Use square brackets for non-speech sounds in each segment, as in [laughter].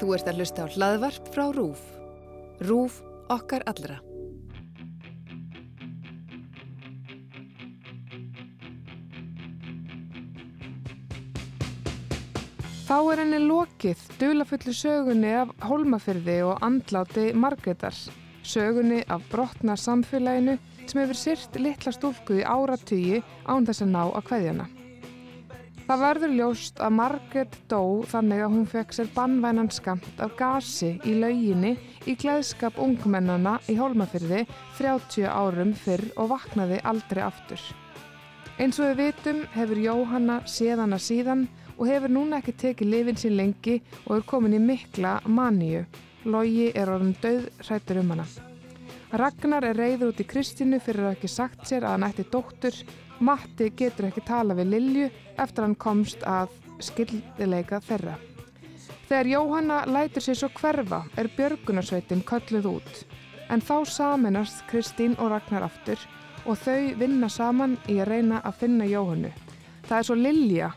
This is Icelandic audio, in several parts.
Þú ert að hlusta á hlaðvarp frá RÚF. RÚF okkar allra. Þá er henni lokið dulafullu sögunni af hólmafyrði og andláti Margreðar. Sögunni af brotna samfélaginu sem hefur syrt litla stúlku í áratugi án þess að ná að kveðjana. Það verður ljóst að Margret dó þannig að hún fekk sér bannvænan skamt af gasi í lauginni í gleðskap ungmennana í hólmafyrði 30 árum fyrr og vaknaði aldrei aftur. Eins og við vitum hefur Jóhanna séðana síðan og hefur núna ekki tekið lifin sín lengi og er komin í mikla maníu. Logi er orðin döð hrættur um hana. Ragnar er reyður út í Kristínu fyrir að ekki sagt sér að hann ætti dóttur. Matti getur ekki tala við Lilju eftir hann komst að skildileika þeirra. Þegar Jóhanna lætur sér svo hverfa er Björgunarsveitin kölluð út. En þá saminast Kristín og Ragnar aftur og þau vinna saman í að reyna að finna Jóhannu. Það er svo Lilja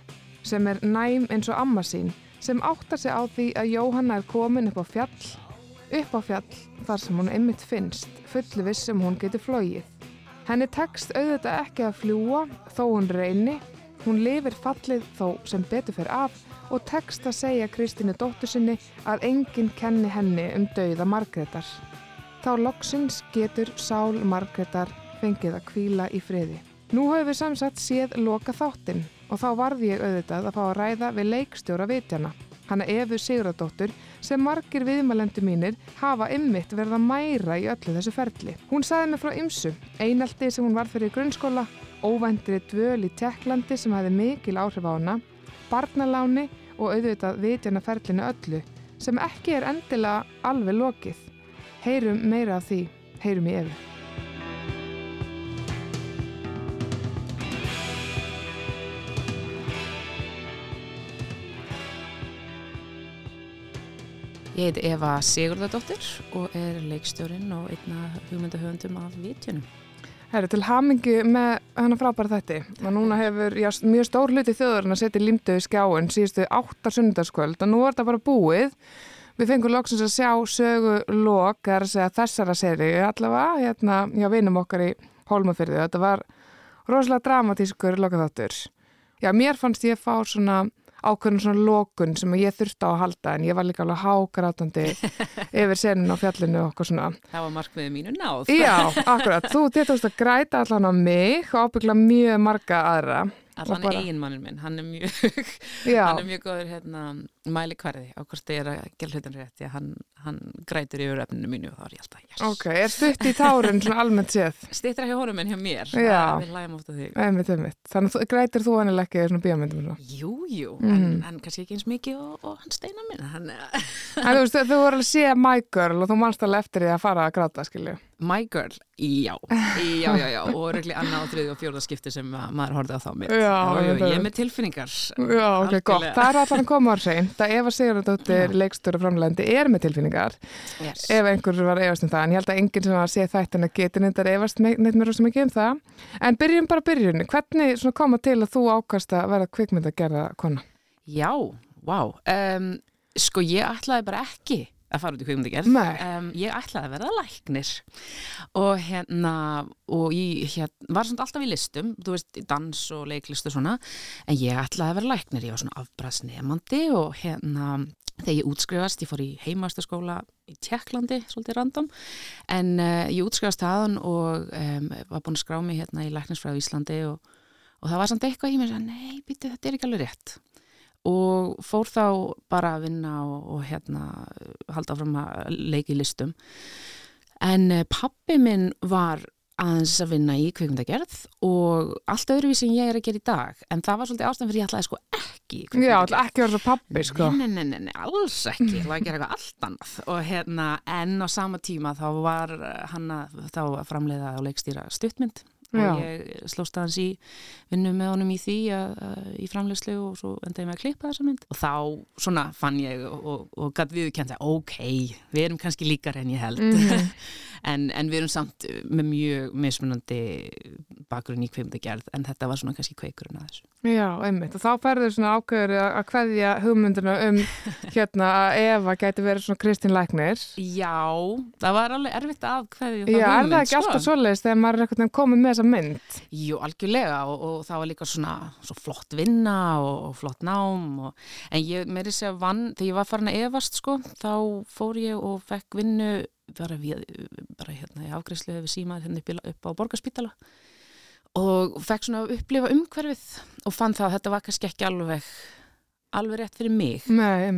sem er næm eins og amma sín sem áttar sig á því að Jóhanna er komin upp á fjall, upp á fjall þar sem hún einmitt finnst, fullu viss sem hún getur flóið. Henni tekst auðvitað ekki að fljúa þó hún reyni, hún lifir fallið þó sem betur fyrir af og tekst að segja Kristínu dóttur sinni að enginn kenni henni um dauða Margreðar. Þá loksins getur Sál Margreðar fengið að kvíla í friði. Nú höfum við samsagt séð loka þáttinn og þá varði ég auðvitað að fá að ræða við leikstjóra vitjana. Hanna Efu Sigradóttur sem margir viðmælendu mínir hafa ymmit verða mæra í öllu þessu ferli. Hún sagði mig frá ymsu, einaldi sem hún var fyrir grunnskóla, óvæntri dvöl í Tjekklandi sem hefði mikil áhrif á hana, barnaláni og auðvitað vitjana ferlinu öllu sem ekki er endilega alveg lokið. Heyrum meira af því, heyrum í Efu. Ég heiti Eva Sigurðardóttir og er leikstjórin og einna hugmyndahöfundum af vitjunum. Herri, til hamingi með hana frábæra þetta og núna hefur já, mjög stór hluti þjóðurinn að setja limtu í skjáin síðustu áttar sundarskvöld og nú er þetta bara búið. Við fengum loksins að sjá sögu lok, að þessara seri, allavega hérna hjá vinum okkar í Hólmafyrði. Þetta var rosalega dramatískur lokaþáttur. Já, mér fannst ég fá svona ákveðin svona lókun sem ég þurfti á að halda en ég var líka alveg hágrátandi [laughs] yfir senin á fjallinu og okkur svona. Það var markmiðið mínu náð. Já, akkurat. Þú tétast að græta allan á mig og ábyggla mjög marga aðra. Allan bara... eiginmannin minn, hann er mjög, [laughs] hann er mjög góður hérna, mæli hverði á hvort þið er að gera hlutin rétt, því að hann, hann grætur yfir efninu mínu og þá er ég alltaf, yes. Ok, er stutt í svona almennt séð? [laughs] Stittra hjá honum en hjá mér, við hlægum ofta þig. Einmitt, einmitt. Þannig að grætir þú hann ekki í svona bíómyndum? Jú, jú, mm. en, en kannski ekki eins mikið og, og hann steina minn. Hann, en þú veist, þú voru að sé My Girl og þú mannst alveg eftir því að fara að gráta, skilju. My Girl, já, já, já, já og öruglega annað á þriði og fjórða skipti sem maður horfið á þá mitt já, já, ég er með tilfinningar Já, ok, gott, það er alltaf að koma á hrein það Eva Sigurðardóttir, leikstur og framlegandi er með tilfinningar. Yes. ef einhver var efast um það, en ég held að enginn sem var að sé þættin að geti að efast neitt mér rosa mikið um það. En byrjum bara byrjun, hvernig koma til að þú ákast að vera kvikmynd að gera kona? Já, wow um, sko ég ætlaði bara ekki að fara út í kveikmyndagerð um, ég ætlaði að verða læknir. Og hérna og ég hérna, var svona alltaf í listum þú veist, dans og leiklist og svona en ég ætlaði að verða læknir, ég var svona afbræðsnefandi og hérna þegar ég útskrifast, ég fór í heimastaskóla í Tjekklandi, svolítið random en uh, ég útskrifast aðan og um, var búin að skrá mig hérna í læknisfræðu Íslandi og, og það var samt eitthvað í mér að nei, býtu, þetta er ekki alveg rétt og fór þá bara að vinna og, og hérna halda fram að leiki listum. En pappi minn var aðeins að vinna í kveikmyndagerð og allt öðruvísi en ég er að gera í dag. En það var svolítið ástæðan fyrir ég ætlaði sko ekki Já, ekki verður svo pappi sko. Nei, nei, nei, nei, alls ekki, ég ætlaði að gera eitthvað allt annað. Og hérna, en á sama tíma þá var hann að þá að framleiða og leikstýra stuttmynd Já. og ég slóst aðeins í vinnu með honum í því að, að, í framlegslu og svo endaði með að klippa þessa mynd og þá svona fann ég og, og, og gæti viðkjönda ok, við erum kannski líkar en ég held Mhm. [laughs] en, en við erum samt með mjög mismunandi bakgrunn í kveimdagerð en þetta var svona kannski kveikurinn að þessu Já, einmitt og þá færður svona ákveður að hvaðja hugmyndina um [laughs] hérna að Eva gæti verið svona Kristín Læknir Já, það var alveg erfitt að hvaðja það Já, hugmynd Já, er það ekki sko? alltaf svoleiðist þegar maður er komið með þessa mynd? Jú, algjörlega og, og það var líka svona svo flott vinna og, og flott nám og, en ég meiri segja vann þegar ég var farin að evast sko þá fór ég og fekk vinnu bara, við, bara hérna í afgreifslu við símaður hérna upp, upp á borgarspítala og fekk svona að upplifa umhverfið og fann það að þetta var kannski ekki alveg alveg rétt fyrir mig Nei,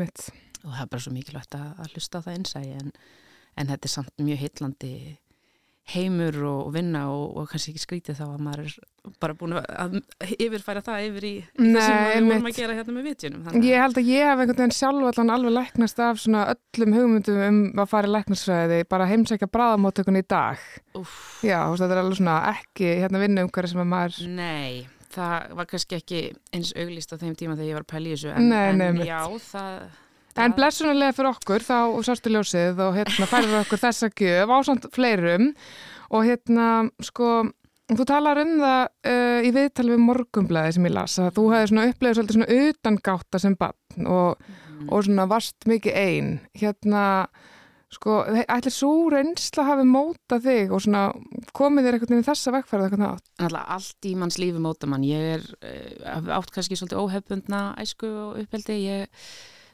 og það er bara svo mikilvægt að, að hlusta á það einsægi en, en þetta er samt mjög heitlandi heimur og vinna og, og kannski ekki skrítið þá að maður er bara búin að yfirfæra það yfir í það sem við vorum að gera hérna með vitjunum Ég held að ég hef einhvern veginn sjálf allan alveg læknast af svona öllum hugmyndum um að fara í læknarsvæði bara heimsækja bráðamáttökun í dag. Úf. Já, þetta er alveg svona ekki hérna vinna um hverja sem að maður Nei, það var kannski ekki eins auglist á þeim tíma þegar ég var að pæli þessu en, nei, nei, en já, það En blessunarlega fyrir okkur þá sástu ljósið og hérna færður okkur þessa gjöf á samt fleirum og hérna sko þú talar um það uh, í viðtal við morgumblæði sem ég las að þú hefði svona upplegað svolítið svona utangáta sem barn og, mm. og svona varst mikið einn hérna sko ætlir svo reynsla hafi móta þig og svona komið þér eitthvað inn í þessa vekkfærið eitthvað nátt? Alltaf allt í manns lífi móta mann ég er uh, átt kannski svolítið óhefbundna æsku og uppheldi ég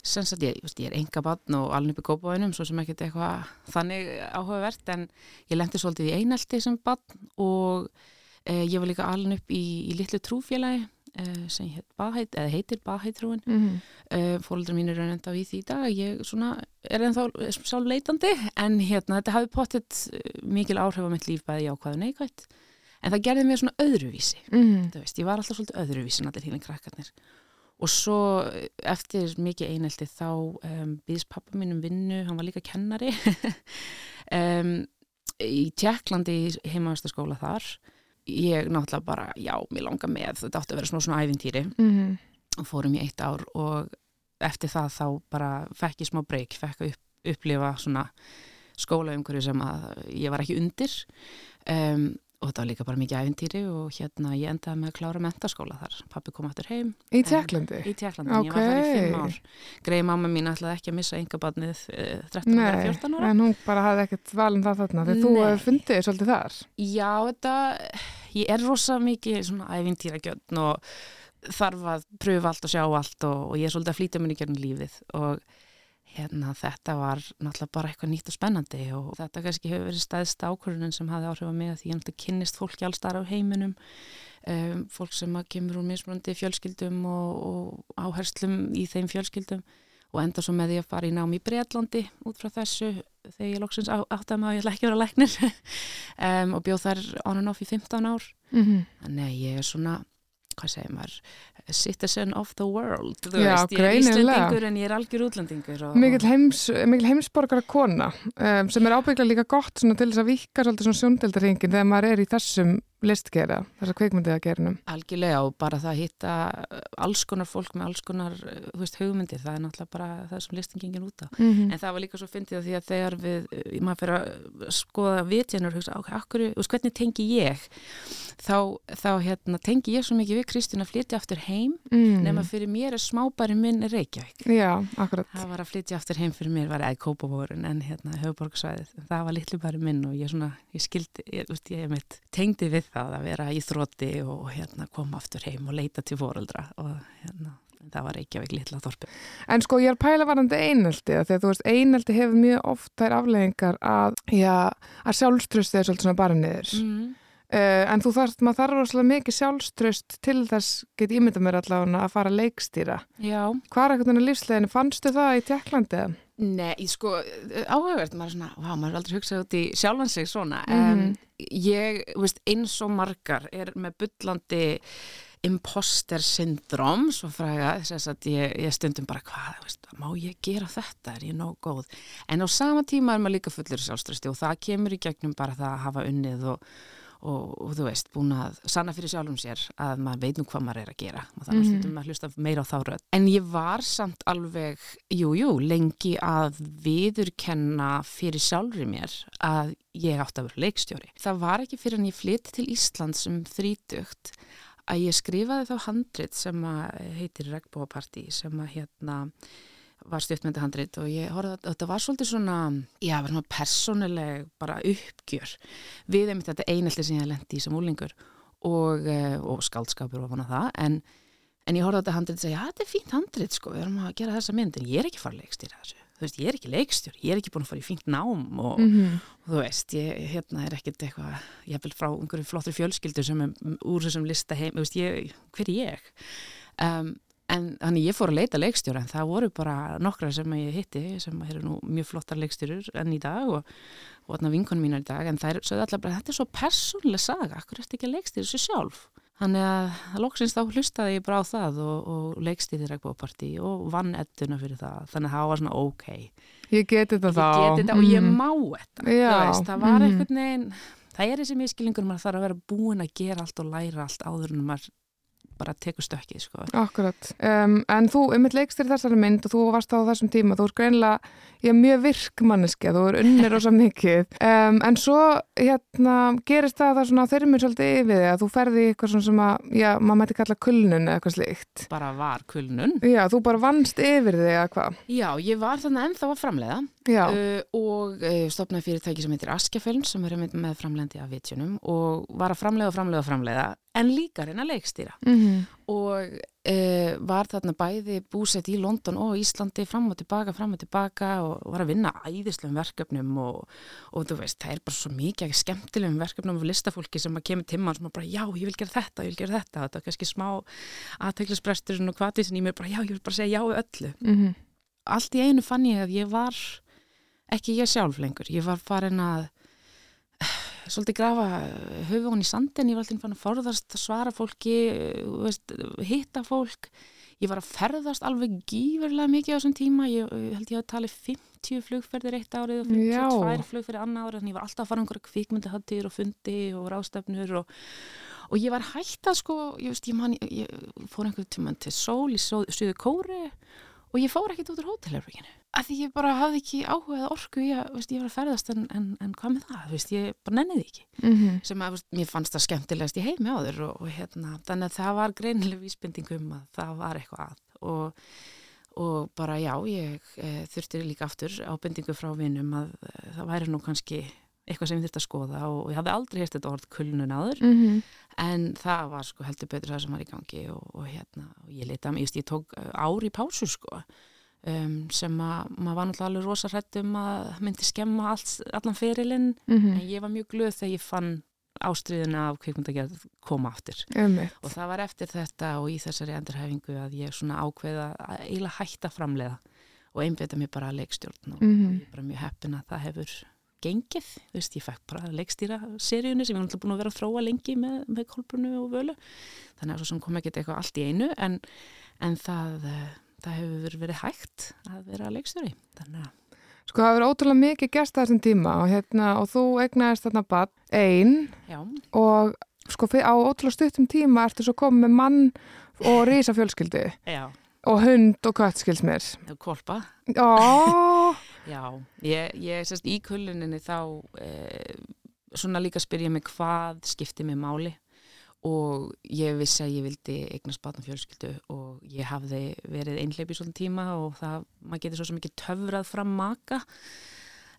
Sens að ég, ég er enga bann og alveg upp í kópáinum svo sem ekkert eitthvað þannig áhugavert en ég lendi svolítið í einelti sem bann og eh, ég var líka alveg upp í, í litlu trúfélagi eh, sem heit Baheit, heitir Baheitrúin mm -hmm. eh, fólkdur mín er ennþá í því í dag ég svona, er ennþá sálf leitandi en hérna þetta hafi pottitt eh, mikil áhrif á mitt líf bæði ákvaðu neikvægt en það gerði mér svona öðruvísi mm -hmm. veist, ég var alltaf svolítið öðruvísi en allir hílinn krakkarnir og svo eftir mikið einelti þá um, býðist pappa mín um vinnu, hann var líka kennari. [laughs] Um, í Tjekklandi heimavæstaskóla þar. Ég náttúrulega bara, já, mér langar með þetta átti að vera svona svona ævintýri. Mm -hmm. og fórum í eitt ár og eftir það þá bara fekk ég smá breyk, fekk að upp, upplifa svona skólaumhverju sem að ég var ekki undir. Um, og þetta var líka bara mikið æfintýri og hérna ég endaði með að klára mentaskóla þar. Pappi kom aftur heim. Í Tjekklandi? Í Tjekklandi, okay. ég var þar í fimm ár. Greið mamma mín ætlaði ekki að missa yngabarnið eh, 13-14 ára. en hún bara hafði ekkert valin það þarna þegar þú fundið svolítið þar. Já, þetta, ég er rosa mikið svona æfintýra gjörn og þarf að pröfa allt og sjá allt og, og ég er svolítið að flýta mér í gerðin lífið og hérna þetta var náttúrulega bara eitthvað nýtt og spennandi og þetta kannski hefur verið stæðst ákvörðunin sem hafði áhrif að mig að því ég náttúrulega kynnist fólki allstar á heiminum um, fólk sem kemur úr mismunandi fjölskyldum og, og áherslum í þeim fjölskyldum og enda svo með því að fara í nám í Breitlandi út frá þessu þegar ég lóksins átti að maður ég ætla ekki að vera læknir [laughs] um, og bjóð þær on and off í 15 ár mm -hmm. þannig að ég er svona hvað segir maður, citizen of the world þú Já, veist, ég er íslendingur en ég er algjör útlendingur og... Mikið heims, heimsborgara kona um, sem er ábygglega líka gott til þess að vika svolítið svona sjóndeldarhingin þegar maður er í þessum listgera, þessar kveikmyndið að gera Algjörlega og bara það að hitta alls konar fólk með alls konar veist, hugmyndir, það er náttúrulega bara það sem listin gengir út á, mm -hmm. en það var líka svo fyndið því að þegar við, maður fyrir að skoða vitjanur, hugsa, ok, akkur, veist, hvernig tengi ég? Þá, þá hérna, tengi ég svo mikið við Kristín að flytja aftur heim, mm. nema fyrir mér er smábæri minn Reykjavík. Já, akkurat. Það var að flytja aftur heim fyrir mér var eða Kópavórun en hérna höfuborgsvæðið, það var litlu bæri minn og ég, svona, ég skildi, ég, ég, ég tengdi við það að vera í þrótti og hérna koma aftur heim og leita til fóröldra og hérna það var ekki að veikla litla þorpi. En sko ég er pæla varandi einelti að því að þú veist einelti hefur mjög oft þær afleggingar að, já, að sjálfströst er svolítið svona bara niður. Mm. Uh, en þú þarf, maður þarf rosalega mikið sjálfströst til þess, get ímynda mér allavega að fara að leikstýra. Já. Hvað er eitthvað lífsleginu? Fannstu það í Tjekklandið? Nei, sko, áhugavert, maður er svona, vá, maður er aldrei hugsað út í sjálfan sig svona. Mm um, ég, veist, eins og margar er með byllandi imposter syndrom, svo fræga, þess að ég, ég stundum bara, hvað, veist, má ég gera þetta, er ég nóg góð? En á sama tíma er maður líka fullur sjálfströsti og það kemur í gegnum bara það að hafa unnið og og, og þú veist, búin að sanna fyrir sjálfum sér að maður veit nú hvað maður er að gera. Og þannig mm -hmm. að hlusta meira á þá röð en ég var samt alveg jújú, jú, lengi að viðurkenna fyrir sjálfur mér að ég átti að vera leikstjóri. Það var ekki fyrir en ég flytti til Ísland sem um þrítugt að ég skrifaði þá handrit sem heitir Regbóparti sem að hérna var stjórnmyndahandrit og ég horfði að þetta var svolítið svona, já, var svona persónuleg bara uppgjör við einmitt þetta einelti sem ég lendi í sem úlingur og, eh, og skaldskapur og vona það, en, en ég horfði að þetta handrit og segja, já, þetta er fínt handrit sko, við erum að gera þessa mynd, en ég er ekki farið leikstýra þessu þú veist, ég er ekki leikstjór, ég er ekki búin að fara í fínt nám og, mm -hmm. og þú veist, ég hérna er ekkert eitthvað, ég hef vel frá einhverju flottri fjölskyldu sem er úr þessum lista heim, veist, ég, hver er ég? Um, En þannig ég fór að leita leikstjóra en það voru bara nokkra sem ég hitti sem eru nú mjög flottar leikstjórur enn í dag og, og þarna vinkonum mínar í dag en það er svo allar bara, þetta er svo persónlega saga, akkur er þetta ekki að leikstjóra þessu sjálf? Þannig að loksins þá hlustaði ég bara á það og, og leikstýði regnbóparti og vann ettuna fyrir það, þannig að það var svona ok. Ég geti þetta þá. Ég geti þetta og ég mhm. má þetta, Já, veist, það var mm. einhvern veginn, það er þessi miskilingur, maður þarf að vera búin að gera allt og læra allt áður en maður bara tekur stökkið sko. Akkurat, um, en þú um eitt leikstir þessari mynd og þú varst á þessum tíma þú er greinlega, er mjög virk manneski þú er unnir og [laughs] svo mikið um, en svo hérna gerist það það svona mér svolítið yfir þig að þú ferði eitthvað svona sem að, já, maður mæti kalla kulnun eða eitthvað slikt. Bara var kulnun? Já, þú bara vannst yfir þig eða hvað? Já, ég var þannig ennþá að framleiða uh, og uh, stopnaði fyrirtæki sem heitir Askjaföln sem er með framleiðandi af vitjunum og var að framleiða og framleiða og framleiða en líka reyna leikstýra mm -hmm. og e, var þarna bæði búsett í London og Íslandi fram og tilbaka, fram og tilbaka og var að vinna æðislegum verkefnum og, og þú veist, það er bara svo mikið skemmtilegum verkefnum af listafólki sem að kemur tíma og bara já, ég vil gera þetta, ég vil gera þetta þetta er kannski smá aðteglisbrestur og hvað því sem ég mér bara já, ég vil bara segja já öllu mm -hmm. allt í einu fann ég að ég var ekki ég sjálf lengur, ég var farin að [sighs] svolítið grafa höfu hún í sandin, ég var alltaf fann að forðast að svara fólki, veist, hitta fólk, ég var að ferðast alveg gífurlega mikið á þessum tíma, ég, ég held ég að tali 50 flugferðir eitt árið og 52 flugferðir annar árið, þannig ég var alltaf að fara einhverja kvikmyndahattir og fundi og rástefnur og, og ég var hægt að sko, ég, veist, ég, man, ég fór einhverjum tíma til sól í Suðu Kóri og ég fór ekkert út úr hótelherbygginu að því ég bara hafði ekki áhugað orku ég, veist, ég var að ferðast en, en, en hvað með það veist, ég bara nenniði ekki mm -hmm. sem að veist, mér fannst það skemmtilegast í heimi á þur og, og hérna, þannig að það var greinileg vísbendingum að það var eitthvað að og, og bara já ég e, þurfti líka aftur ábendingu frá vinum að e, það væri nú kannski eitthvað sem ég þurfti að skoða og ég hafði aldrei hérst þetta orð kulnun áður mm -hmm. en það var sko heldur betur það sem var í gangi og, og hérna og ég mig, ég tók ári í pásu sko um, sem að maður var náttúrulega alveg rosa hrætt um að myndi skemma allt, allan ferilinn mm -hmm. en ég var mjög glöð þegar ég fann ástriðina af kveikmyndagerð koma aftur Emmeit. og það var eftir þetta og í þessari endurhefingu að ég svona ákveða að eiginlega hætta framleiða og einbeta mér bara að leikstjórn og, mm -hmm. ég er bara mjög heppin að það hefur gengið, þú veist, ég fekk bara leikstýra seríunni sem ég var náttúrulega búin að vera að þróa lengi með, með kolbrunu og völu þannig að svo kom ekki eitthvað allt í einu en, en það, eh, það hefur verið hægt að vera leikstýri þannig að Sko það hefur ótrúlega mikið gæst þessum tíma og, hérna, og þú egnaðist þarna bara einn og sko á ótrúlega stuttum tíma ertu svo komið með mann og rísa fjölskyldu Já Og hund og kött, skils mér. Kolpa. Já. [laughs] Já, ég, ég sérst í kulluninni þá eh, svona líka spyr ég mig hvað skipti mig máli og ég vissi að ég vildi eignast batna fjölskyldu og ég hafði verið einhleip í svona tíma og það, maður getur svo ekki töfrað fram maka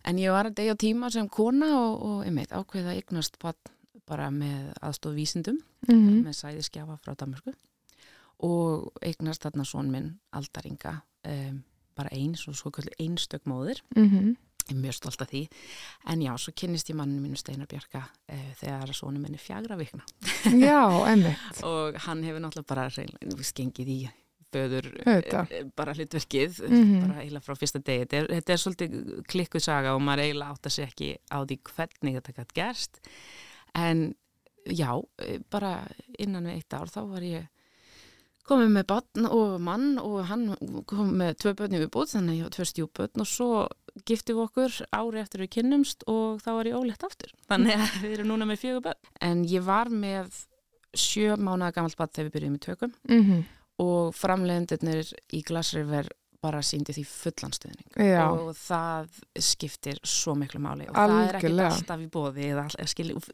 en ég var að degja tíma sem kona og, og einmitt ákveða eignast batn bara með aðstof vísindum mm -hmm. með sæðiskjafa frá Danmarku og eignast þarna svon minn Aldaringa um, bara eins og svo kallur einstök móðir mm -hmm. Ég er mjög stolt af því. En já, svo kynnist ég manninu mínu Steinar Bjarka uh, þegar svonum minni fjagra vikna. [laughs] Já, emitt og hann hefur náttúrulega bara skengið í föður uh, bara hlutverkið mm -hmm. bara eiginlega frá fyrsta degi. Þetta er, þetta er svolítið klikkuð saga og maður eiginlega átt að segja ekki á því hvernig þetta gætt gerst. En já, bara innan við eitt ár þá var ég komið með barn og mann og hann kom með tvö börn yfir búið þannig að ég hafa tvö stjúbörn og svo giftum við okkur ári eftir við kynnumst og þá var ég ólegt aftur þannig að við erum núna með fjögur börn en ég var með sjö mánuða gammalt bad þegar við byrjuðum í tökum mm -hmm. og framlegendirnir í Glassriver bara síndi því fullanstöðning Já. og það skiptir svo miklu máli og Algjörlega. það er ekki alltaf í bóði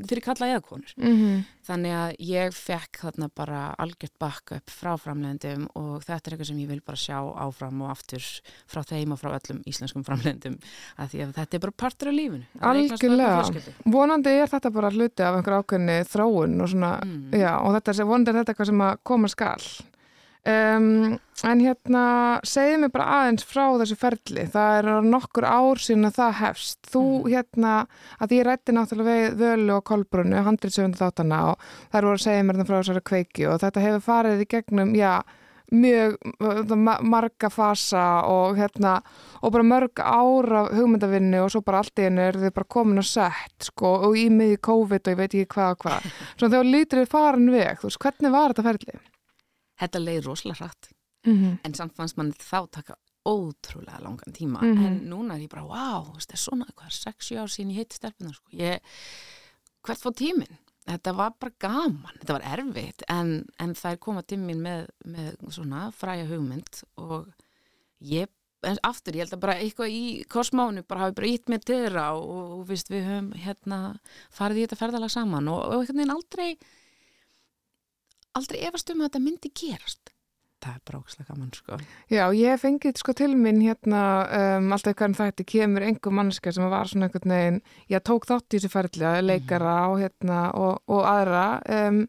fyrir kalla eða konur mm -hmm. þannig að ég fekk þarna bara algjört backup frá framlegndum og þetta er eitthvað sem ég vil bara sjá áfram og aftur frá þeim og frá öllum íslenskum framlegndum að því að þetta er bara partur af lífinu Algjörlega, vonandi er þetta bara hluti af einhver ákveðni þróun og svona, mm. já, og þetta er vonandi er þetta eitthvað sem að koma skall Um, en hérna segið mér bara aðeins frá þessu ferli það er nokkur ár síðan að það hefst þú mm. hérna að ég rætti náttúrulega við Völu og Kolbrunnu handritsöfund þáttana og þær voru að segja mér frá þessari kveiki og þetta hefur farið í gegnum já, mjög marga fasa og hérna og bara mörg ára hugmyndavinni og svo bara allt í hennu er þið bara komin að sett sko og í miði COVID og ég veit ekki hvað og hvað [laughs] svona þegar lítur þið farin veg þú veist hvernig var þetta ferli? Þetta leiði rosalega hratt mm -hmm. en samt fannst mann þá taka ótrúlega langan tíma mm -hmm. en núna er ég bara, wow, þetta er svona hvað, 6-7 ár sín ég hitti stelpunar sko. ég, hvert fór tíminn þetta var bara gaman, þetta var erfitt en, en það er komað tíminn með, með svona fræja hugmynd og ég en aftur, ég held að bara eitthvað í kosmánu bara hafi bara ítt til þeirra og, og, og við höfum hérna farið í þetta ferðalag saman og, og einhvern veginn aldrei aldrei efast um að þetta myndi gerast það er bara ógislega gaman sko Já, ég fengið sko til minn hérna um, alltaf hvernig þetta kemur einhver mannska sem var svona einhvern veginn ég tók þátt í þessu ferðlega, leikara mm. og, hérna, og, og aðra um,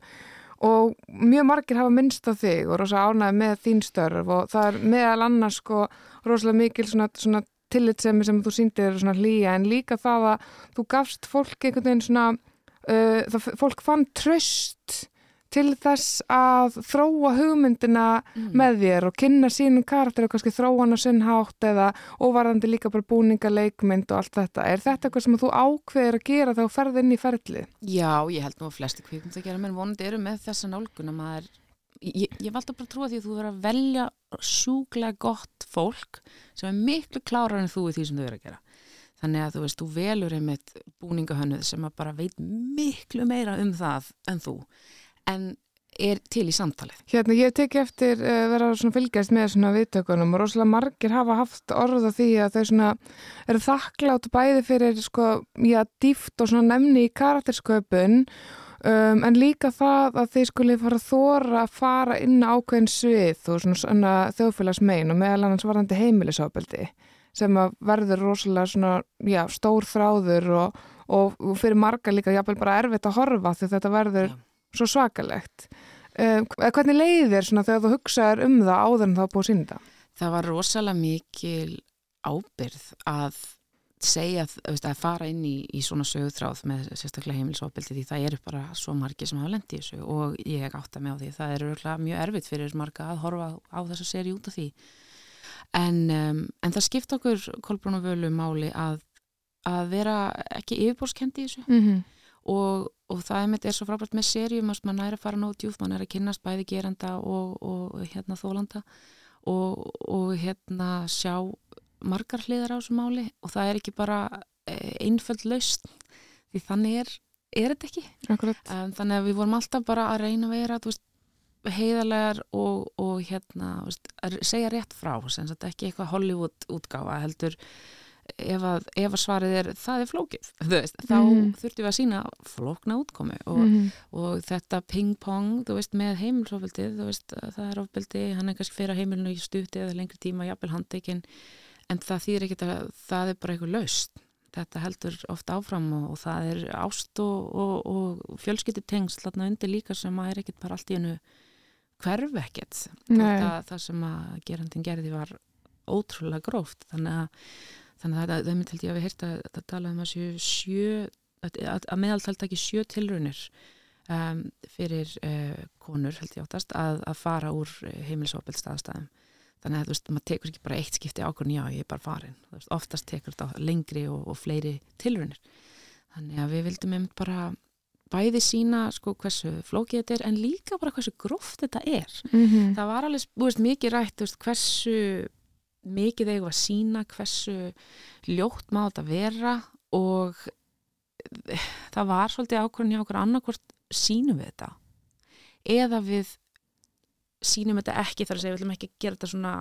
og mjög margir hafa minnst á þig og rosa ánæði með þín störf og það er meðal annars sko rosalega mikil svona, svona tillitsemi sem þú síndir svona hlýja en líka það að þú gafst fólk einhvern veginn svona uh, það, fólk fann tröst til þess að þróa hugmyndina mm. með þér og kynna sínum karakter og kannski þróa hann á sinnhátt eða óvarðandi líka bara búninga, leikmynd og allt þetta. Er þetta eitthvað sem þú ákveðir að gera þá ferð inn í ferli? Já, ég held nú að flesti kvíkund að gera, menn vonandi eru með þessa nálgun að maður, ég, ég valda bara að trúa því að þú verður að velja sjúglega gott fólk sem er miklu klárar en þú í því sem þú verður að gera. Þannig að þú veist, þú velur einmitt búningahönnuð sem bara veit miklu meira um það en þú en er til í samtalið. Hérna, ég teki eftir uh, vera svona fylgjast með svona viðtökunum og rosalega margir hafa haft orða því að þau svona eru þakklátt bæði fyrir sko, já, dýft og svona nefni í karaktersköpun um, en líka það að þeir skuli fara að þóra að fara inn á ákveðin svið og svona, svona þjóðfélagsmein og meðal annars varðandi heimilisofbeldi sem að verður rosalega svona, já, stór þráður og, og, og fyrir marga líka jáfnvel bara erfitt að horfa því þetta verður já svo svakalegt. Uh, hvernig leiði þér svona þegar þú hugsaður um það áður en þá búið sínda? Það var rosalega mikil ábyrð að segja, veist, að fara inn í, í svona sögutráð með sérstaklega heimilsofbildi því það eru bara svo margi sem hafa lendið í þessu og ég átta mig á því. Það eru mjög erfitt fyrir marga að horfa á þessa séri út af því. En, um, en það skipt okkur Kolbrún og Völu máli að, að vera ekki yfirbórskendi í þessu. Mm -hmm og, og það er, er svo frábært með serjum að mann er að fara nót djúft, mann er að kynast bæði geranda og, og hérna þólanda og, og hérna sjá margar hliðar á þessu máli og það er ekki bara e, einföld laust því þannig er, er þetta ekki. Um, þannig að við vorum alltaf bara að reyna að vera veist, heiðarlegar og, og hérna veist, segja rétt frá, ekki eitthvað Hollywood útgáfa heldur ef að, ef að svarið er það er flókið, [laughs] veist, þá mm. þurftum við að sína flókna útkomi og, mm. og þetta ping-pong með heimilsofbildið það er ofbildi, hann er kannski fyrir heimilinu í stuti eða lengri tíma, jafnvel handekinn en það þýr ekki að það er bara eitthvað laust, þetta heldur ofta áfram og, og það er ást og, og fjölskyttutengsl undir líka sem að er ekkit bara allt í hennu hverf ekkert. Það sem að gerandin gerði var ótrúlega gróft. Þannig að þannig að það myndi held ég að við heyrta að tala um að sjö að, að meðaltal taki sjö tilrunir um, fyrir uh, konur held ég áttast að, að fara úr heimilsópil staðstæðum þannig að þú veist, maður tekur ekki bara eitt skipti ákvörn já, ég er bara farin, veist, oftast tekur þetta lengri og, og fleiri tilrunir þannig að við vildum einmitt bara bæði sína sko hversu flókið þetta er en líka bara hversu gróft þetta er. Mm -hmm. það var alveg, þú veist, mikið rætt veist, hversu mikið eigum að sína hversu ljótt má þetta vera og það var svolítið ákvörðin hjá okkur annarkvort sínum við þetta? Eða við sínum þetta ekki þar að segja við ætlum ekki að gera þetta svona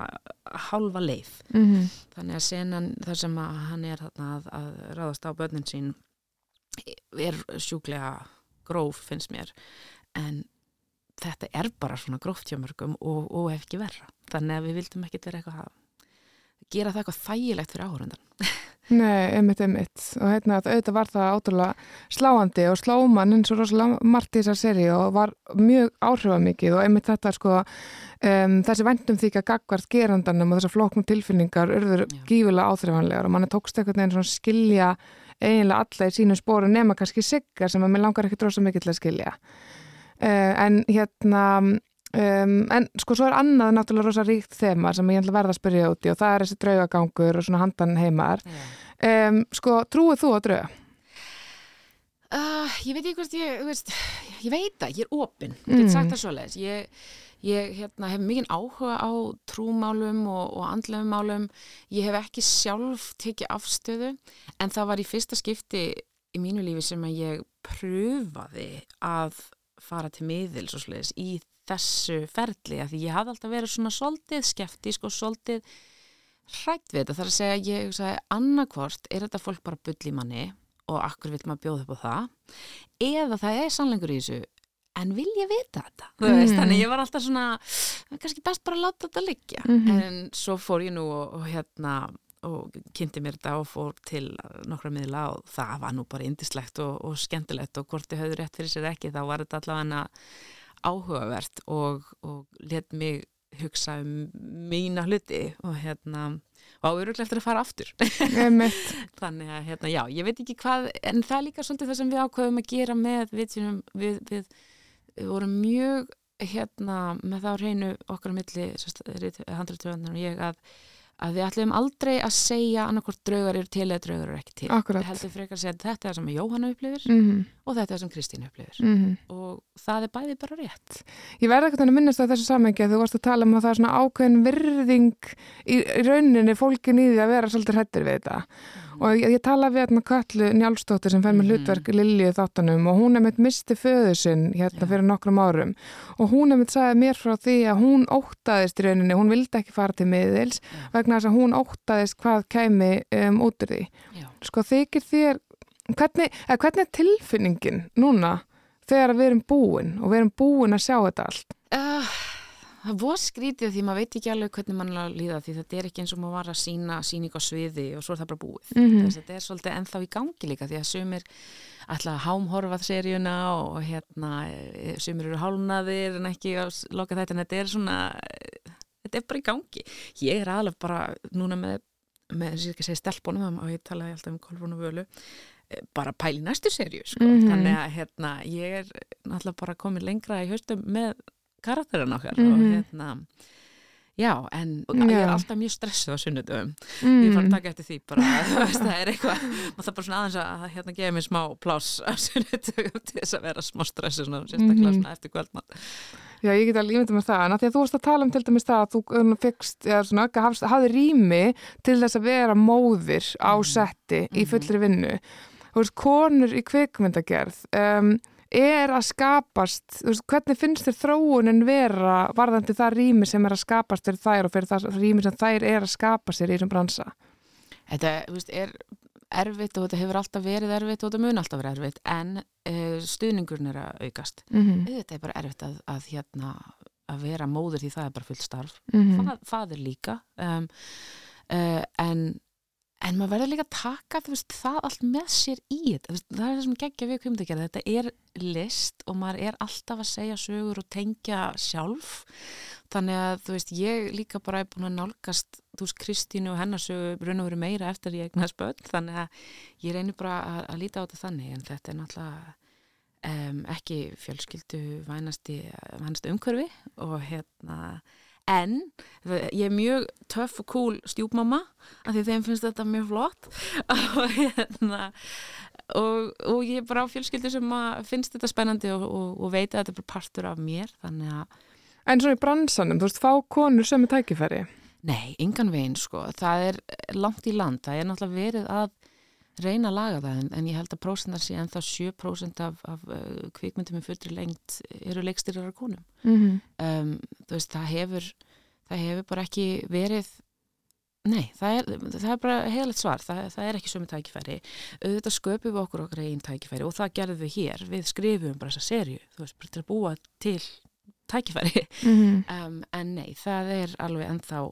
halva leið. Mm -hmm. þannig að senan þar sem að hann er að, að ráðast á börnin sín er sjúklega gróf finnst mér. En þetta er bara svona gróft hjá mörgum og, og ekki verra. Þannig að við vildum ekki vera eitthvað að gera það eitthvað þægilegt fyrir áhörundan Nei, einmitt, einmitt. Og hérna auðvitað var það átrúlega sláandi og slóman eins og rosalega margt í þessar seri og var mjög áhrifamikið og einmitt þetta sko um, þessi vendum því að gagvart gerandanum og þessar flóknum tilfinningar urður gífilega áþrifanlegar og mann er tókst eitthvað einn svona skilja eiginlega alla í sínum spóru nema kannski siggar sem að mér langar ekki drosa mikið til að skilja. Uh, en hérna Um, en sko svo er annað náttúrulega rosa ríkt þema sem ég ætla að verða að spyrja úti og það er þessi draugagangur og svona handan heimar. Um, sko trúið þú að drauga? Uh, ég veit ekki hvort ég veist, ég veit það, ég er opinn ég get sagt mm. það svo leiðis ég, ég hérna, hef mikið áhuga á trúmálum og, og andlefum málum. Ég hef ekki sjálf tekið afstöðu en það var í fyrsta skipti í mínu lífi sem að ég pröfaði að fara til miðils og sliðis í þessu ferli að því ég hafði alltaf verið svona soldið skeftísk og soldið hrætt við þetta þar að segja ég hugsaði annarkvort er þetta fólk bara bull í manni og akkur vil maður bjóða upp á það eða það er sannleikur í þessu en vil ég vita þetta mm. veist, þannig ég var alltaf svona kannski best bara að láta þetta liggja mm -hmm. en svo fór ég nú og, og hérna og kynnti mér þetta og fór til nokkra miðla og það var nú bara indislegt og, og skemmtilegt og hvort þið höfðu rétt fyrir sér ekki þá var þetta allavega áhugavert og, og let mig hugsa um mína hluti og hérna og áuruglega eftir að fara aftur. [laughs] Þannig að hérna já, ég veit ekki hvað en það er líka svolítið það sem við ákveðum að gera með við, við, við, við vorum mjög hérna með þá reynu okkar milli handrættöðunar og ég að að við ætlum aldrei að segja annarkort draugar eru til eða draugar eru ekki til Akkurat. við heldum frekar að segja að þetta er sem Jóhanna upplifir mm -hmm. og þetta er sem Kristín upplifir mm -hmm. og það er bæði bara rétt Ég verði ekkert að minnast að þessu samhengi að þú varst að tala um að það er svona ákveðin virðing í, í rauninni fólkin í því að vera svolítið hættir við þetta og ég, ég tala við hérna Kallu Njálsdóttir sem fær með mm. hlutverk Lilju þáttanum og hún er mitt misti föðu sinn hérna fyrir nokkrum árum og hún er mitt sagðið mér frá því að hún óttaðist í rauninni, hún vildi ekki fara til miðils Já. vegna þess að hún óttaðist hvað kæmi um, út úr því Já. sko þykir þér hvernig, hvernig er tilfinningin núna þegar við erum búin og við erum búin að sjá þetta allt? Uh, það var skrítið því maður veit ekki alveg hvernig mann líða því þetta er ekki eins og maður var að sína síning á sviði og svo er það bara búið mm -hmm. þetta er svolítið ennþá í gangi líka því að sumir alltaf hámhorfað seríuna og hérna e, sumir eru hálnaðir en ekki að loka þetta en þetta er svona þetta er bara í gangi ég er alveg bara núna með með þess að ég ekki segja stelpunum og ég talaði alltaf um Kolfrún og Völu e, bara pæli næstu serju sko. mm -hmm. þannig að hérna, ég er alltaf bara komið lengra í haustum með karakterin okkar mm -hmm. og mhm. hérna já, en já. ég er alltaf mjög stressuð á sunnudum, mm. ég fann að taka eftir því bara, [laughs] það er eitthvað maður þarf bara svona aðeins að hérna gefa mér smá plás á sunnudum [laughs] til þess að vera smá stressuð svona, sérstaklega -hmm. svona eftir kvöldmann Já, ég get alveg ímyndið með það, en að því að þú varst að tala um til dæmis það að þú fegst, eða svona, hafði rými til þess að vera móðir á mhm. setti mm í mhm. fullri vinnu þú veist, konur í kvikmyndagerð um, er að skapast, veist, hvernig finnst þér þróunin vera varðandi það rými sem er að skapast fyrir þær og fyrir það rými sem þær er að skapa sér í þessum bransa? Þetta veist, er erfitt og þetta hefur alltaf verið erfitt og þetta mun alltaf verið erfitt en uh, stuðningurinn er að aukast. Mm -hmm. Þetta er bara erfitt að, að, hérna, að vera móður því það er bara fullt starf. Mm -hmm. Fað, fadir líka um, uh, en en maður verður líka að taka veist, það allt með sér í þetta. Það er það sem geggja við kvimdagerð þetta er list og maður er alltaf að segja sögur og tengja sjálf. Þannig að þú veist ég líka bara er búin að nálgast þú veist Kristínu og hennarsögu brun og veru meira eftir ég eignast börn. Þannig að ég reynir bara að, að líta á þetta þannig. En þetta er náttúrulega um, ekki fjölskyldu vænasti, vænasti umhverfi og hérna en ég er mjög töff og cool stjúpmamma af því þeim finnst þetta mjög flott. [laughs] Og, hérna, og, og ég er bara á fjölskyldu sem finnst þetta spennandi og, og veit að þetta er bara partur af mér þannig að En svona í bransanum, þú veist, fá konur sem er tækifæri? Nei, yngan veginn sko, það er langt í land, það er náttúrulega verið að reyna að laga það en, en ég held að prósentar sé en þá 7% af, af uh, kvikmyndum í fullri lengt eru leikstýrar konum. Mm -hmm. um, þú veist, það hefur það hefur bara ekki verið nei, það er, það er bara heiligt svar, það, það er ekki sömu tækifæri. Auðvitað sköpum við okkur okkar einn tækifæri og það gerðum við hér, við skrifum bara þessa serju, þú veist, bara til að búa til tækifæri. Mm -hmm. um, en nei, það er alveg ennþá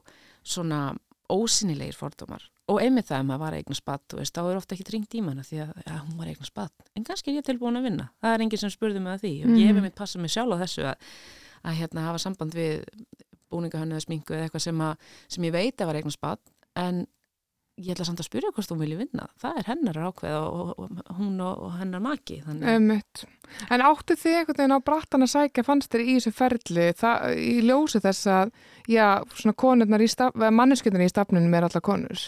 svona ósynilegir fordómar og einmitt það að maður var eignar spatt veist, þá er ofta ekki ringt í manna því að ja, hún var eignar spatt en kannski er ég tilbúin að vinna. Það er enginn sem spurði mig að því. Og ég hef mitt passað mig sjálf á þessu að, að hérna, hafa samband við búningahönnu eða smingu eða eitthvað sem, að, sem ég veit að var eignar spatt en ég ætla samt að spyrja hvort hún vilja vinna. Það er hennar ákveð og, og, og hún og, og hennar maki þannig... En áttu þið einhvern veginn á brattan að sækja fannst þér í þessu ferli í ljósi þess að já, svona konurnar í staf, manneskjöndinni í stafnunum er alla konur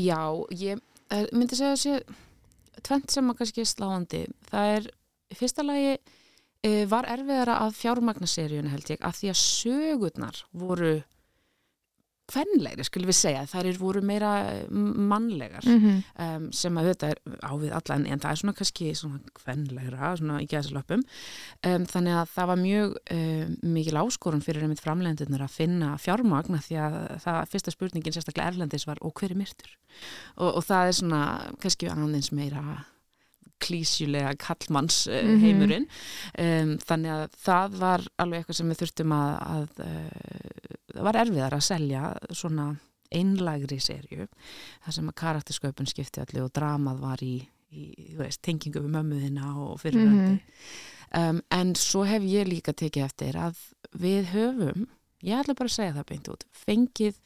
Já, ég er, myndi segja að sé tvent sem að kannski er sláandi. Það er, fyrsta lagi e, var erfiðara að fjármagnaseríun held ég, að því að sögurnar voru kvenlegri, skulum við segja, þær eru voru meira mannlegar mm -hmm. um, sem að þetta er ávið allan en það er svona kannski svona kvenlegra svona í gæðsalöpum um, þannig að það var mjög um, mikil áskorun fyrir einmitt framlegendunar að finna fjármagna því að það fyrsta spurningin sérstaklega erlendis var og hver er myrtur? Og, og það er svona kannski aðeins meira klísjulega kallmanns uh, heimurinn mm -hmm. þannig að það var alveg eitthvað sem við þurftum að, að uh, það var erfiðar að selja svona einlægri serju þar sem að karaktersköpun skipti allir og dramað var í, í veist, tengingu við mömmuðina og fyrirvændi mm -hmm. um, en svo hef ég líka tekið eftir að við höfum ég ætla bara að segja það beint út fengið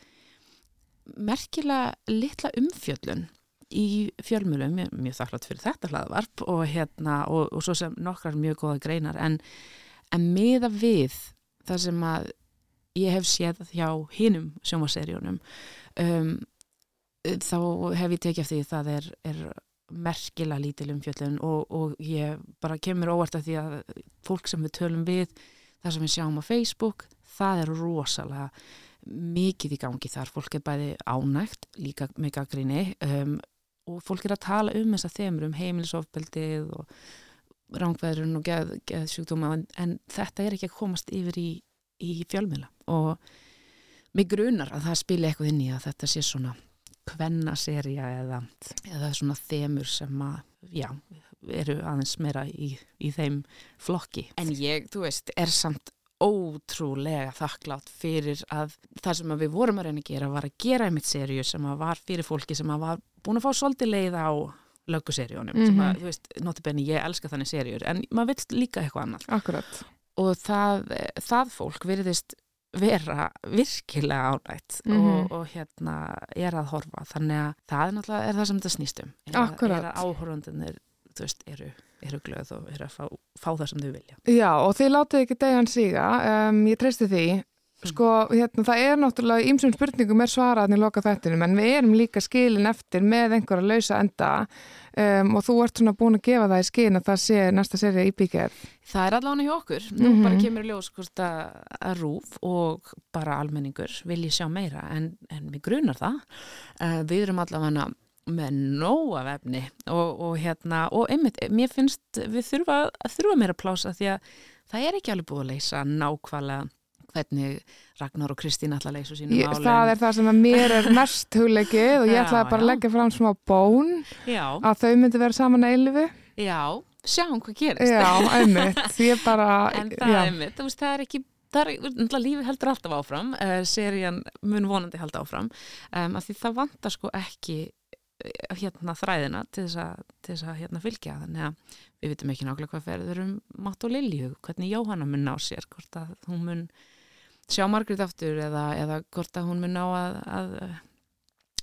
merkilega litla umfjöllun í fjölmjölum, mjög, mjög þakklátt fyrir þetta hlaðvarp og hérna og, og svo sem nokkrar mjög góða greinar en, en miða við það sem að ég hef séð hjá hinnum sjómaserjónum um, þá hef ég tekið eftir því það er, er merkila lítil um fjöldun og, og ég bara kemur óvart af því að fólk sem við tölum við þar sem við sjáum á Facebook það er rosalega mikið í gangi þar, fólk er bæði ánægt líka með gaggrinni um, og fólk er að tala um þess að þeimur um heimilisofbeldið og rángveðrun og geð, geðsjúkdóma en, en þetta er ekki að komast yfir í í fjölmjöla og mig grunar að það spili eitthvað inn í að þetta sé svona kvennaserja eða, eða svona þemur sem að, já, eru aðeins meira í, í þeim flokki. En ég, þú veist, er samt ótrúlega þakklátt fyrir að það sem að við vorum að reyna að gera var að gera einmitt serju sem að var fyrir fólki sem að var búin að fá svolítið leið á lögguserjónum, mm -hmm. þú veist, notabenni ég elska þannig serjur, en maður vill líka eitthvað annað. Akkurat og það, það fólk veriðist vera virkilega ánægt mm -hmm. og, og hérna er að horfa þannig að það er náttúrulega er það sem þetta snýstum er, er að áhorfandunir eru, eru glöð og eru að fá, fá það sem þau vilja Já og þið látið ekki degjan síga um, ég treysti því Sko, hérna, það er náttúrulega ímsum spurningum er svaraðin í loka þettinum en við erum líka skilin eftir með einhverja lausa enda um, og þú ert svona búin að gefa það í skilin að það sé næsta serið í bíkjær. Það er allavega hjá okkur. Nú mm -hmm. bara kemur ljós hvort að rúf og bara almenningur vilji sjá meira en, en við grunar það. Uh, við erum allavega með nóa vefni og, og hérna og einmitt, mér finnst við þurfa, þurfa meira plása því að það er ekki alveg búið að leysa nákvæmlega hvernig Ragnar og Kristín ætla að leysa sínum álum. Það er það sem að mér er [laughs] mest hugleikið og ég ætlaði bara að leggja fram smá bón já. að þau myndi vera saman að eilifu. Já, sjáum hvað gerist. Já, einmitt, því ég bara... [laughs] En það er einmitt, þú veist, það er ekki, það er, lífið heldur alltaf áfram, uh, serían mun vonandi held áfram, um, af því það vantar sko ekki hérna þræðina til þess að, til þess að hérna fylgja, þannig að við vitum ekki nákvæmlega hvað ferður um Matt og Lilju, hvernig Jóhanna mun ná sér, hvort að hún mun sjá Margrit aftur eða, eða hvort að hún mun ná að, að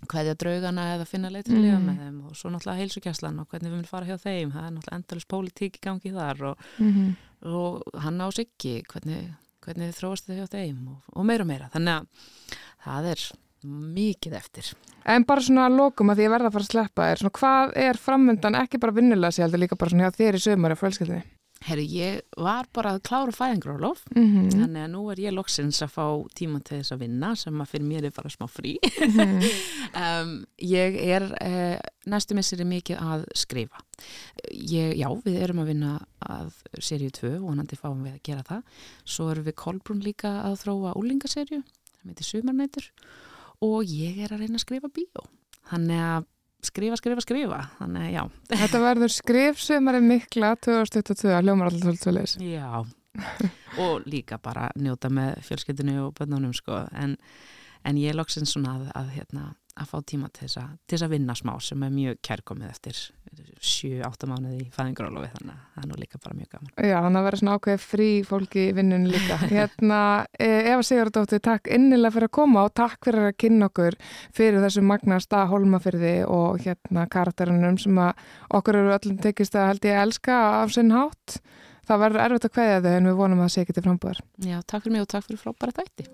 hvaðja draugana eða finna lifa mm. með þeim og svo náttúrulega heilsugjastlan og hvernig við munum fara hjá þeim það er náttúrulega endalus pólitík í gangi þar og, mm -hmm. og hann á sig ekki hvernig, hvernig þið þróast þið hjá þeim og, og meira og meira, þannig að það er mikið eftir En bara svona lokum að því að verða að fara að sleppa er svona hvað er framöndan ekki bara vinnilega sér, líka bara svona hjá þér í sömur og fjölskyldinni Herru, ég var bara að klára fæðingrólof, mm -hmm. þannig að nú er ég loksins að fá tíma til þess að vinna sem að fyrir mér er bara smá frí. Mm -hmm. um, ég er eh, næstu misseri mikið að skrifa. Ég, já, við erum að vinna að seríu 2 og til fáum við að gera það. Svo erum við Kolbrún líka að þróa úlingaserju, það heitir Sumarnætur og ég er að reyna að skrifa bíó. Þannig að skrifa, skrifa, skrifa. Þannig já. Þetta verður skrifsumari mikla 2022 hljómar alltaf svolítið Já, og líka bara njóta með fjölskyldinu og bönnunum sko. En, en ég er loksins svona að, að hérna að fá tíma til þess að, til þess að vinna smá sem er mjög kærkomið eftir 7-8 mánuði í fæðingarólofi þannig að það er nú líka bara mjög gaman. Já, þannig að vera svona ákveð frí fólki í vinnunum líka. [laughs] Hérna, e, Eva Sigurdóttir takk innilega fyrir að koma og takk fyrir að kynna okkur fyrir þessu magnast að holmafyrði og hérna karakterunum sem að okkur eru öllum tekist að held ég að elska af sinn hátt. Það verður erfitt að kveðja þau en við vonum að það sé ekki til frambúðar Já, takk fyrir mig og takk fyrir frábæra þætti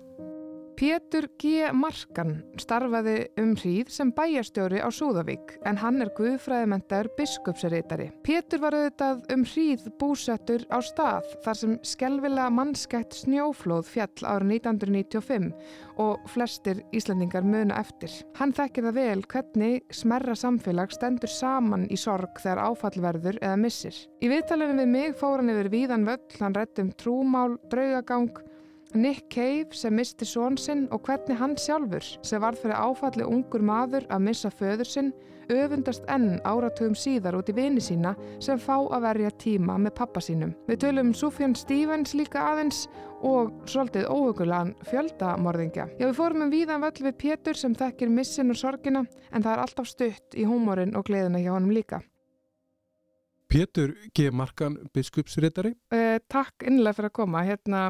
Pétur G. Markan starfaði um hríð sem bæjarstjóri á Súðavík en hann er guðfræðimendar biskupsreitari. Pétur var auðvitað um hríð búsettur á stað þar sem skelvila mannskætt snjóflóð fjall árið 1995 og flestir Íslandingar muna eftir. Hann þekkir það vel hvernig smerra samfélag stendur saman í sorg þegar áfallverður eða missir. Í viðtalinu við mig fór hann yfir víðan völl, hann rétt um trúmál, draugagang Nick Cave sem misti són sinn og hvernig hann sjálfur sem var fyrir áfalli ungur maður að missa föður sinn öfundast enn áratugum síðar út í vini sína sem fá að verja tíma með pappa sínum. Við tölum Sufjan Stevens líka aðeins og svolítið óhugulegan fjöldamorðingja. Já, við fórum um víðan völl við Pétur sem þekkir missin og sorgina en það er alltaf stutt í húmórin og gleðina hjá honum líka. Pétur G. Markan, biskupsréttari. Eh, takk innlega fyrir að koma. Hérna,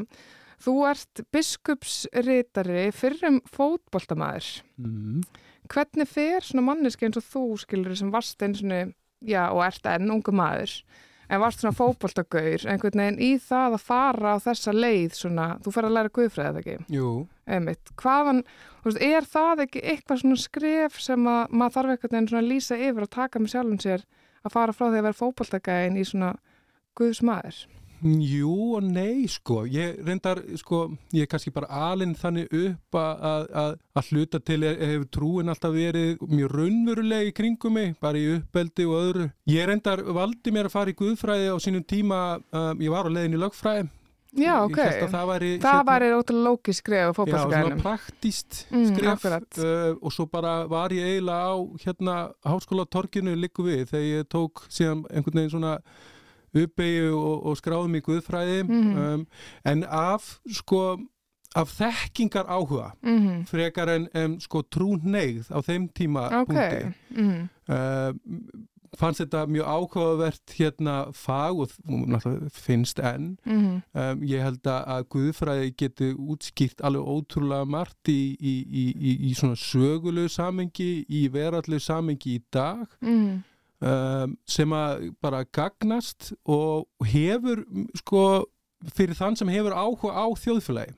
Þú ert biskupsritari fyrir um fótboltamæður. Mm. Hvernig fer svona manneski eins og þú, skilur, sem varst eins og, já, og ert enn ungu maður, en varst svona fótboltagaur, einhvern veginn í það að fara á þessa leið svona, þú fer að læra guðfræðið, ekki? Jú. Einmitt. Hvaðan, þú veist, er það ekki eitthvað svona skref sem að maður þarf einhvern veginn svona að lýsa yfir og taka með sjálfum sér að fara frá því að vera fótboltagæin í svona guðsmaður? Jú og nei sko, ég reyndar sko, ég er kannski bara alinn þannig upp að, að, að hluta til hefur trúin alltaf verið mjög raunveruleg í kringum mig, bara í uppbeldi og öðru. Ég reyndar valdi mér að fara í Guðfræði á sínum tíma, um, ég var á leiðin í lögfræði. Já, ok. Það væri, það væri ótrúlega lókis skref og fókbalskælum. Já, svona praktíst mm, skref mm, uh, og svo bara var ég eiginlega á hérna háskólatorkinu líku við þegar ég tók síðan einhvern veginn svona uppeyju og, og skráðum í guðfræði mm -hmm. um, en af sko af þekkingar áhuga mm -hmm. frekar en um, sko trún neyð á þeim tíma okay. mm -hmm. uh, fannst þetta mjög áhugavert hérna fag og finnst enn um, ég held að guðfræði getur útskýrt alveg ótrúlega margt í, í, í, í svona sögulegu samengi í verallu samengi í dag um, sem að bara gagnast og hefur sko fyrir þann sem hefur áhuga á þjóðfélagi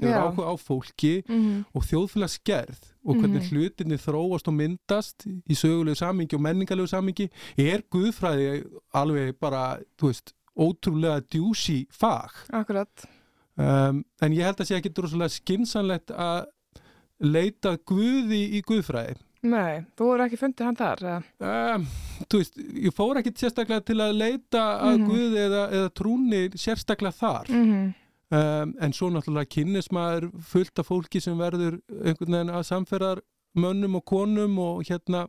hefur Já. áhuga á fólki mm -hmm. og þjóðfélagsgerð og hvernig mm -hmm. hlutinni þróast og myndast í sögulegu samingi og menningarlegu samingi er Guðfræði alveg bara, þú veist, ótrúlega djúsi fag Akkurat um, en ég held að sé ekki droslega skinsanlegt að leita Guði í Guðfræði Nei, þú voru ekki fundið hann þar? Um, þú veist, ég fór ekki sérstaklega til að leita að mm -hmm. Guði eða, eða trúni sérstaklega þar mm -hmm. um, en svo náttúrulega kynnismæður fullt af fólki sem verður einhvern veginn að samferðar mönnum og konum og hérna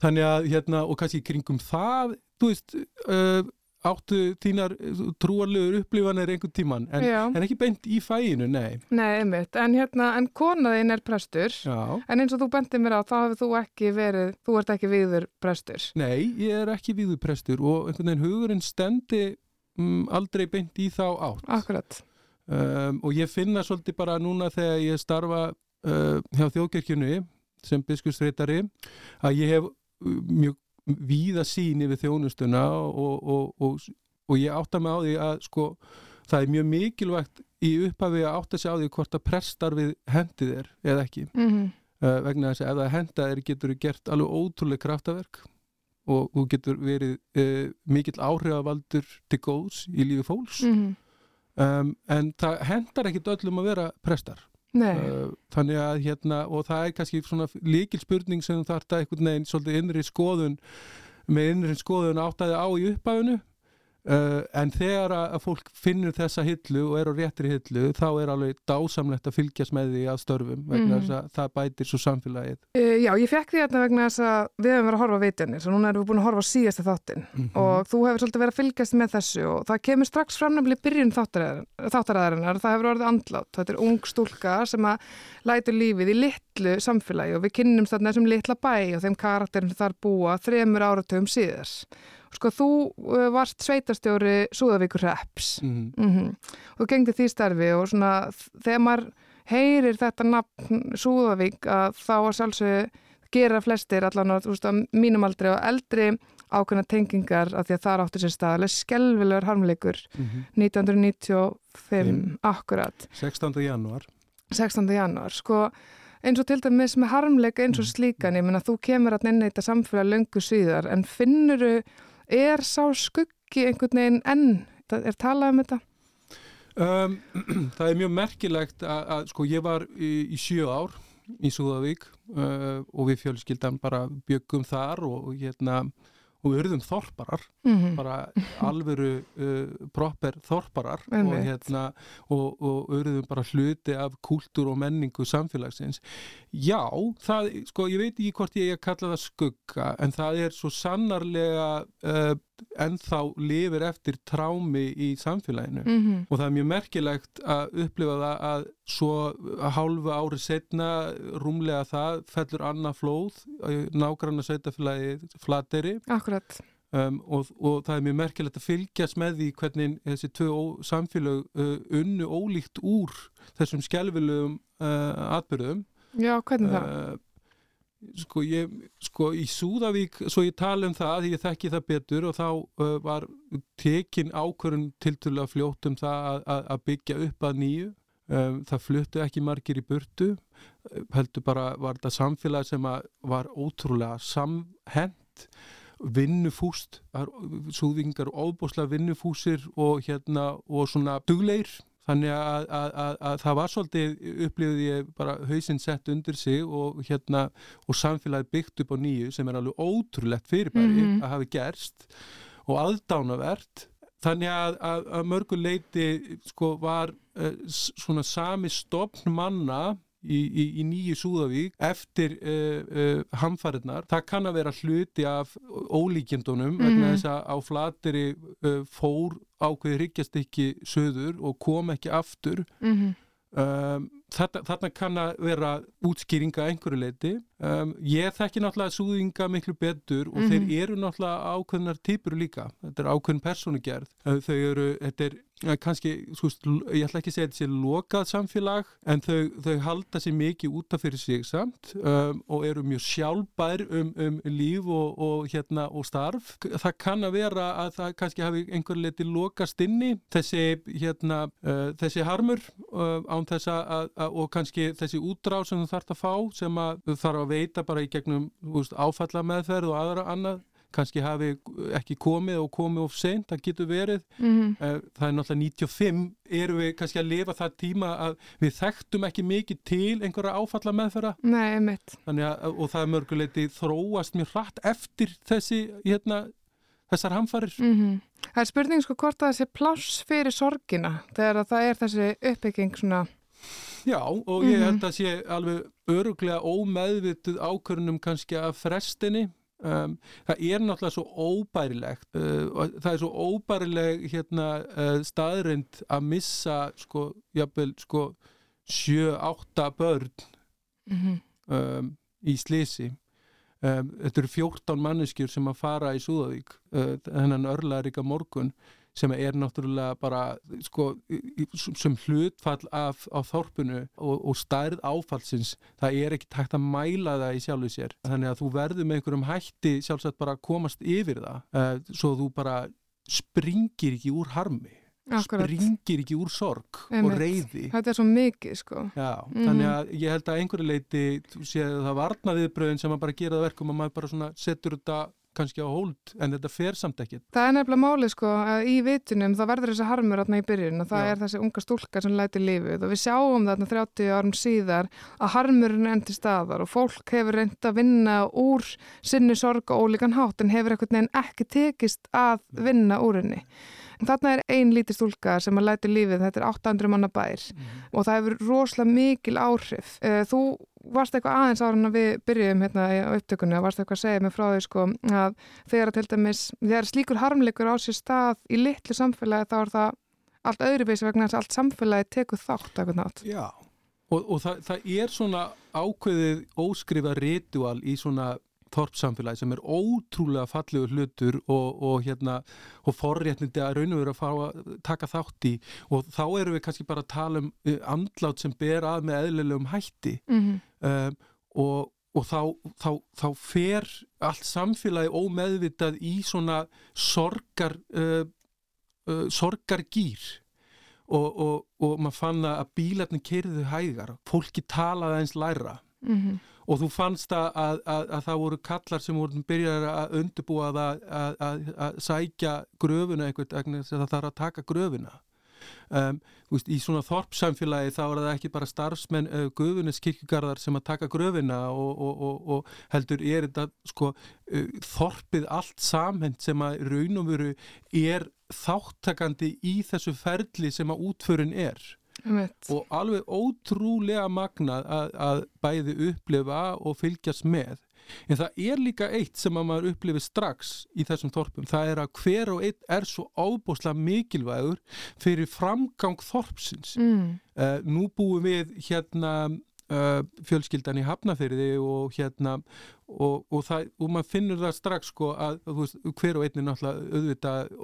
þannig að hérna og kannski kringum það þú veist uh, áttu þínar trúarlegur upplifanir einhvern tíman en, en ekki beint í fæinu, nei. Nei, einmitt, en hérna, en konaðinn er prestur, Já. en eins og þú bendið mér á, þá hefur þú ekki verið, þú ert ekki viður prestur. Nei, ég er ekki viður prestur og einhvern veginn hugurinn stendi um, aldrei beint í þá átt. Akkurat. Um, og ég finna svolítið bara núna þegar ég starfa uh, hjá þjóðkirkjunni sem biskustreitari að ég hef uh, mjög víða sín yfir þjónustuna og, og, og, og ég átta mig á því að sko það er mjög mikilvægt í upphafi að átta sig á því hvort að prestarfið hendið er eða ekki mm -hmm. uh, vegna þess að ef það henda er getur þið gert alveg ótrúlega kraftaverk og þú getur verið uh, mikill áhrifavaldur til góðs í lífi fólks mm -hmm. um, en það hendar ekkit öllum að vera prestar uh, þannig að hérna og það er kannski svona líkil spurning sem þarf það einhvern veginn svolítið innri skoðun með innri skoðun áttæði á í uppæðinu Uh, en þegar að fólk finnur þessa hillu og er á réttri hillu þá er alveg dásamlegt að fylgjast með því að störfum vegna mm. þess að það bætir svo samfélagið. Uh, já, ég fekk því að vegna þess að við hefum verið að horfa á veitjanir svo núna erum við búin að horfa síðasta þáttin mm -hmm. og þú hefur svolítið verið að fylgjast með þessu og það kemur strax framnefnileg byrjun þáttaræðarinnar það hefur orðið andlátt. Þetta er ung stúlka sem að lætur lífið í litlu samfélagi og við kynnumst þarna þessum litla bæ og þeim karakterin þar búa þremur áratöfum síðars Sko þú uh, varst sveitarstjóri Súðavíkur Reps mm -hmm. mm -hmm. og þú gengdi því starfi og svona þegar maður heyrir þetta nafn Súðavík að þá að sjálfsög gera flestir allan á mínum aldri og eldri ákveðna tengingar af því að það áttur sér staðalega skelvilegur harmleikur mm -hmm. 1995 Fim. akkurat 16. januar 16. januar sko eins og til dæmis með harmleika eins og mhm. slíkan ég menna þú kemur að nenni þetta samfélag löngu síðar en finnuru er sá skuggi einhvern veginn enn? Er talað um þetta? Um, [clears throat] það er mjög merkilegt að, að sko ég var í, í sjö ár í Súðavík uh, og við fjölskyldan bara byggum þar og hérna og við verðum þorparar mm -hmm. bara alveru uh, proper þorparar og, hérna, og, og verðum bara hluti af kúltúr og menningu samfélagsins já, það, sko, ég veit ekki hvort ég er að kalla það skugga en það er svo sannarlega uh, ennþá lifir eftir trámi í samfélaginu mm -hmm. og það er mjög merkilegt að upplifa það að svo hálfu ári setna rúmlega það fellur annað flóð nágranna sveitafélagi flateri um, og, og það er mjög merkilegt að fylgjast með því hvernig þessi tvö samfélag uh, unnu ólíkt úr þessum skjálfilegum uh, atbyrðum Já, hvernig það? Uh, sko ég, sko í Súðavík svo ég tala um það, ég þekki það betur og þá uh, var tekin ákvörðun til að fljótt um það að, að, að byggja upp að nýju. Um, það fluttu ekki margir í burtu heldur bara var þetta samfélag sem var ótrúlega samhend vinnufúst Súðingar óbúslega vinnufúsir og hérna og svona dugleir Þannig að, að, að, að það var svolítið upplifið ég bara hausinn sett undir sig og, hérna, og samfélagi byggt upp á nýju sem er alveg ótrúlegt fyrirbæri mm -hmm. að hafi gerst og aðdánavert. Þannig að mörguleiti sko, var uh, svona sami stopn manna í, í, í nýju Súðavík eftir uh, uh, hamfæriðnar. Það kann að vera hluti af ólíkjendunum mm vegna þess að á flateri uh, fór ákveði ryggjast ekki söður og kom ekki aftur. Mm -hmm. um, þarna kann að vera útskýringa einhverju leiti. Um, ég þekki náttúrulega súðinga miklu betur og mm -hmm. þeir eru náttúrulega ákveðnar týpur líka. Þetta er ákveðin personugerð. Þau eru, þetta er kannski, skúst, ég ætla ekki að segja þetta sé lokað samfélag en þau, þau halda sér mikið útaf fyrir sig samt um, og eru mjög sjálfbær um, um líf og, og, hérna, og starf. Það kann að vera að það kannski hafi einhver leti lokast inni þessi, hérna, uh, þessi harmur uh, án þess að, að og kannski þessi útráð sem þú þarfst að fá sem að þú þarf að veita bara í gegnum áfalla meðferð og aðra annað kannski hafi ekki komið og komið of sent, það getur verið mm -hmm. það er náttúrulega 95 eru við kannski að lifa það tíma að við þekktum ekki mikið til einhverja áfalla að, og það er mörguleiti þróast mjög hratt eftir þessi hérna, þessar hamfarir mm -hmm. Það er spurning sko hvort að þessi pláss fyrir sorgina þegar það er þessi uppbygging svona Já og ég mhm. held að sé alveg öruglega ómeðvituð ákvörnum kannski af frestinni Um, það er náttúrulega svo óbærilegt uh, það er svo óbærileg hérna, uh, staðrind að missa sko, jafnvel sko 7-8 börn mm -hmm. um, í slisi um, þetta eru 14 manneskjur sem að fara í Súðavík uh, hennan örlaðrika morgun sem er náttúrulega bara sko, sem hlutfall af, af þorpunu og, og stærð áfallsins, það er ekki takt að mæla það í sjálfu sér. Þannig að þú verður með einhverjum hætti sjálfsagt bara að komast yfir það, uh, svo þú bara springir ekki úr harmi. Akkurat. springir ekki úr sorg Einmitt. og reyði þetta er svo mikið sko Já, mm -hmm. þannig að ég held að einhverju leiti séð það varna viðbröðin sem að bara gera það verkum og maður bara setur þetta kannski á hold en þetta fer samt ekki. Það er nefnilega máli sko að í vitunum þá verður þessi harmur átna í byrjun og það Já. er þessi unga stúlka sem læti lífið og við sjáum þarna 30 árum síðar að harmurinn endur staðar og fólk hefur reynd að vinna úr sinni sorg og ólíkan hátt en hefur ekkert nefn ekki tekist að vinna úr henni. Þarna er ein lítið stúlka sem að læti lífið, þetta er 800 manna bær mm og það hefur rosalega mikil áhrif. Eh, þú varst eitthvað aðeins ára við byrjum hérna á upptökunni og varst eitthvað að segja mig frá því sko að þegar til dæmis, þegar slíkur harmleikur á sér stað í litlu samfélagi þá er það allt öðruvísi vegna þess að allt samfélagi tekur þátt eitthvað nátt. Já og, og það, það er svona ákveðið óskrifa ritual í svona þorpsamfélagi sem er ótrúlega fallegur hlutur og, og, hérna, og forréttindi að raun og vera að fá að taka þátt í. Og þá eru við kannski bara að tala um uh, andlát sem ber að með eðlilegum hætti. Mm -hmm. um, og, og þá, þá, þá fer allt samfélagi ómeðvitað í svona sorgar uh, uh, sorgargýr og maður fann að bílarnir kerðu hægar, fólki talaði eins læra mm -hmm og þú fannst að, að, að, að það voru kallar sem voru byrjar að undirbúa að sækja gröfuna eitthvað, það þarf að taka gröfuna um, veist, í svona þorpsamfélagi þá er það ekki bara starfsmenn uh, guðuniskirkjugarðar sem að taka gröfina og, og, og, og heldur er þetta sko uh, þorpið allt samhend sem að raun og veru er þáttakandi í þessu ferli sem að útförin er og alveg ótrúlega magnað að, að bæði upplifa og fylgjast með. En það er líka eitt sem að maður upplifi strax í þessum þorpum. Það er að hver og einn er svo ábúslega mikilvægur fyrir framgang þorpsins. Mm. uh, nú búum við hérna fjölskyldan í Hafnafyrði og hérna og, og, það, og maður finnur það strax sko að veist, hver og einn er náttúrulega auðvitað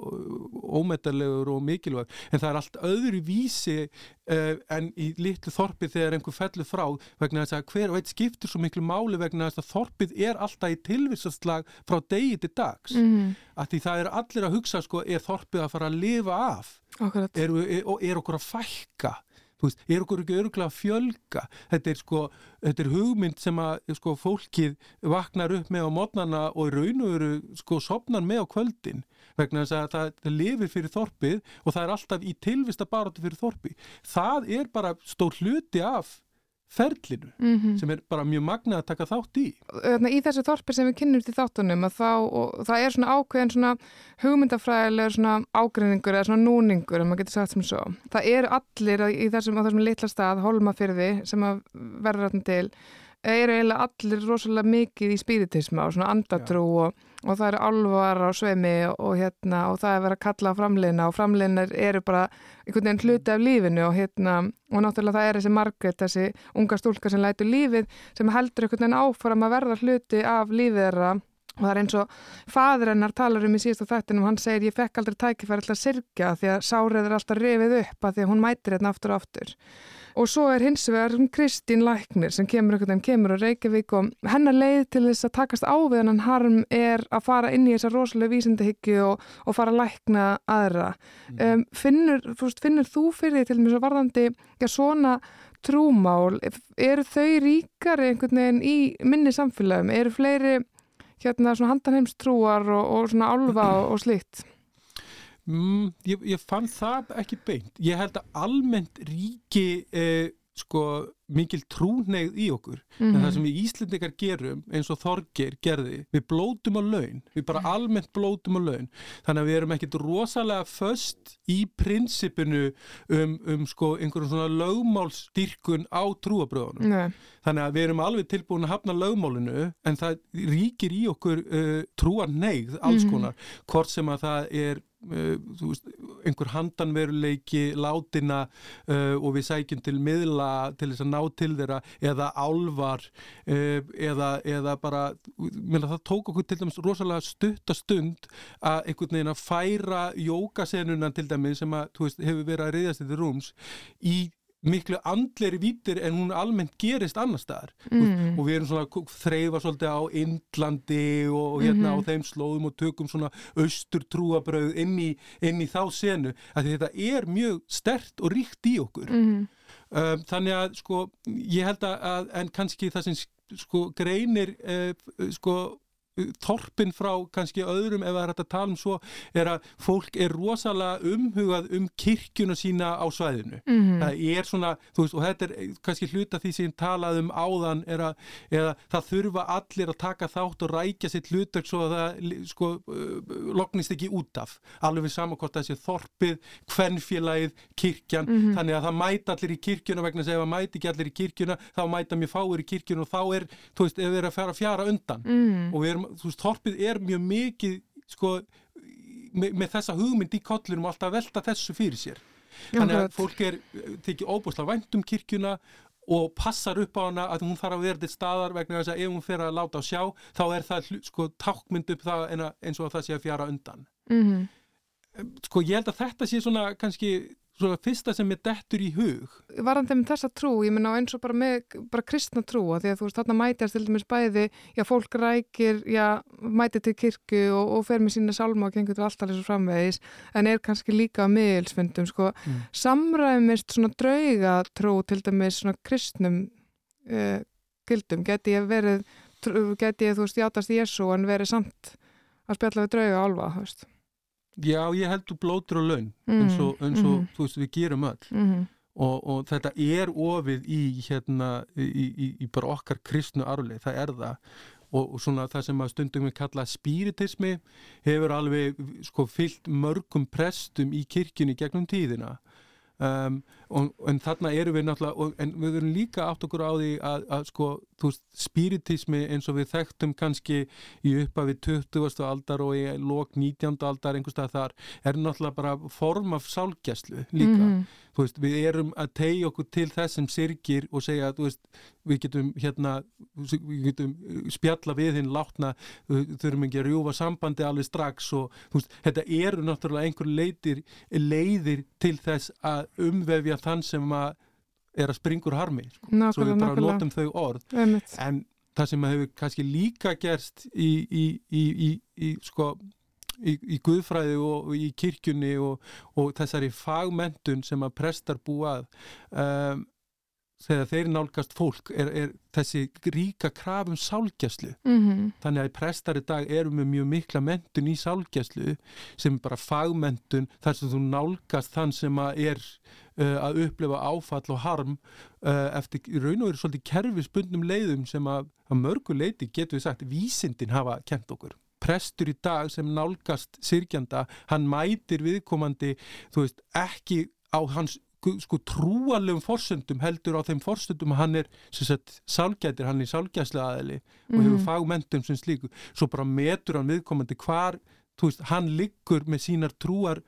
ómetarlegur og mikilvæg en það er allt öðru vísi uh, en í litlu þorpið þegar einhver fellur frá vegna þess að hver og einn skiptur svo miklu máli vegna þess að þorpið er alltaf í tilvisastlag frá degi til dags. Mm -hmm. að því það er allir að hugsa sko er þorpið að fara að lifa af? Er, er, er okkur að fælka veist, er okkur ekki öruglega fjölga? Þetta er sko, þetta er hugmynd sem að sko fólkið vaknar upp með á mótnana og raun og eru sko sopnar með á kvöldin. Vegna þess að það, það lifir fyrir þorpið og það er alltaf í tilvista baróti fyrir þorpi. Það er bara stór hluti af ferlinu mm -hmm. sem er bara mjög magna að taka þátt í. Í þessu þorpi sem við kynnum til þáttunum að þá, það er svona ákveðin svona hugmyndafræðilegur svona ágreiningur eða svona núningur, ef maður getur sagt sem svo. Það eru allir í þessum, þessum litla stað, holmafyrði, sem verður alltaf til eru eiginlega allir rosalega mikið í spiritisma og svona andatrú og, og það eru alvar á sveimi og, og, hérna, og það er verið að kalla á framleina og framleinar eru bara einhvern veginn hluti af lífinu og hérna og náttúrulega það er þessi margret, þessi unga stúlka sem lætur lífið sem heldur einhvern veginn áfram að verða hluti af lífið þeirra. Og það er eins og fadur hennar talar um í síðasta þættinum, hann segir ég fekk aldrei tækifæri að sirkja því að sárið er alltaf rifið upp að því að hún mætir hérna aftur og aftur og svo er hins vegar Kristín Læknir sem kemur einhvern veginn, kemur á Reykjavík og hennar leið til þess að takast á við hann harm er að fara inn í þessa rosalega vísindahyggju og, og fara að lækna aðra. Mm. Um, finnur, þú, finnur þú fyrir því til með svo varðandi ja, svona trúmál, eru þau ríkari einhvern veginn í minni samfélagum, eru fleiri hérna svona handanheimstrúar og, og svona álfa og, og slikt? Mm, ég, ég fann það ekki beint. Ég held að almennt ríki eh, sko mikil trúneið í okkur mm -hmm. en það mhm. sem við Íslendikar gerum eins og Þorgir gerði, við blótum á laun við bara almennt blótum á laun þannig að við erum ekkit rosalega föst í prinsipinu um, um sko einhverjum svona lögmálsstyrkun á trúabröðunum Nei. Þannig að við erum alveg tilbúin að hafna lögmálinu en það ríkir í okkur uh, trúar neyð alls mhm. konar, mm hvort sem að það er Uh, veist, einhver handanveruleiki látina uh, og við sækjum til miðla til þess að ná til þeirra eða álvar uh, eða, eða bara minna, það tók okkur til dæmis rosalega stuttastund að einhvern veginn að færa jókasenuna til dæmis sem að veist, hefur verið að reyðast þetta rúms í miklu andleri vítir en hún almennt gerist annar staðar mm. og við erum svona þreyfa svolítið á Indlandi og hérna mm -hmm. á þeim slóðum og tökum svona austur trúabröð inn í, inn í þá senu að þetta er mjög stert og ríkt í okkur mm. um, þannig að sko ég held að en kannski það sem sko greinir uh, sko þorpin frá kannski öðrum ef það er hægt að tala um svo er að fólk er rosalega umhugað um kirkjuna sína á svæðinu. Mm -hmm. það er svona, þú veist, og þetta er kannski hluta því sem talað um áðan er að, eða það þurfa allir að taka þátt og rækja sitt hlutak svo að það sko loknist ekki út af, alveg við samankort að þessi þorpið, hvernfélagið kirkjan, mm -hmm. þannig að það mæta allir í kirkjuna vegna að segja að mæti ekki allir í kirkjuna þá mæta mér fáir í kirkjuna og þá er, þú veist, ef erum að að þú veist, þorpið er mjög mikið sko, með, með þessa hugmynd í kollurum alltaf velta þessu fyrir sér. Þannig að fólk er tekið óbúslega vænt um kirkjuna og passar upp á hana að hún þarf að vera til staðar vegna þess að ef hún fer að láta á sjá þá er það sko tákmynd upp það eins og að það sé að fjara undan. Mm -hmm. sko ég held að þetta sé svona kannski svona fyrsta sem er dettur í hug Varðan þeim þessa trú, ég menna eins og bara með bara kristna trú, að því að þú veist þarna mætjast til dæmis bæði, já fólk rækir já, mæti til kirkju og, og fer með sína salma og gengur til alltaf þessu framvegis en er kannski líka að miðilsfundum sko, mm. samræmist svona drauga trú til dæmis svona kristnum uh, gildum, geti ég verið geti ég þú veist játast Jésu en verið samt að spjalla við drauga álva, þú veist Já, ég held þú blótur og laun mm. eins og, eins og mm. þú veist, við gerum öll mm. og, og þetta er ofið í hérna, í, í, í bara okkar kristnu arfleð, það er það og, og svona það sem að stundum við kalla spiritismi hefur alveg sko fyllt mörgum prestum í kirkjunni gegnum tíðina um, og, en þarna eru við náttúrulega og, en við verum líka átt okkur á því að, að sko, þú veist, spiritismi eins og við þekktum kannski í upphafi 20. aldar og í lok 19. aldar einhverstað þar er náttúrulega bara form af sálgjæslu líka mm -hmm. Veist, við erum að tegja okkur til þessum sirkir og segja að veist, við getum hérna við getum spjalla við hinn látna þurfum ekki að rjúfa sambandi alveg strax og veist, þetta eru náttúrulega einhver leiðir, leiðir til þess að umvefja þann sem að er að springur harmi sko. svo við bara nákvæmlega. notum þau orð Einmitt. en það sem hefur kannski líka gerst í, í, í, í sko í guðfræði og í kirkjunni og, og þessari fagmentun sem að prestar búað um, þegar þeir nálgast fólk er, er þessi ríka krafum sálgjæslu mm -hmm. þannig að prestar í dag eru með mjög mikla mentun í sálgjæslu sem bara fagmentun þar sem þú nálgast þann sem að er uh, að upplifa áfall og harm uh, eftir raun og veru svolítið kerfisbundnum leiðum sem að, að mörgu leiti getur við sagt vísindin hafa kent okkur prestur í dag sem nálgast sirkjanda, hann mætir viðkomandi, þú veist, ekki á hans sko trúalegum forsöndum heldur á þeim forsöndum að hann er sálgætir, hann er sálgæslega aðeli mm -hmm. og hefur mhm. fagmentum sem slíku svo bara metur hann viðkomandi hvar veist, hann liggur með sínar trúar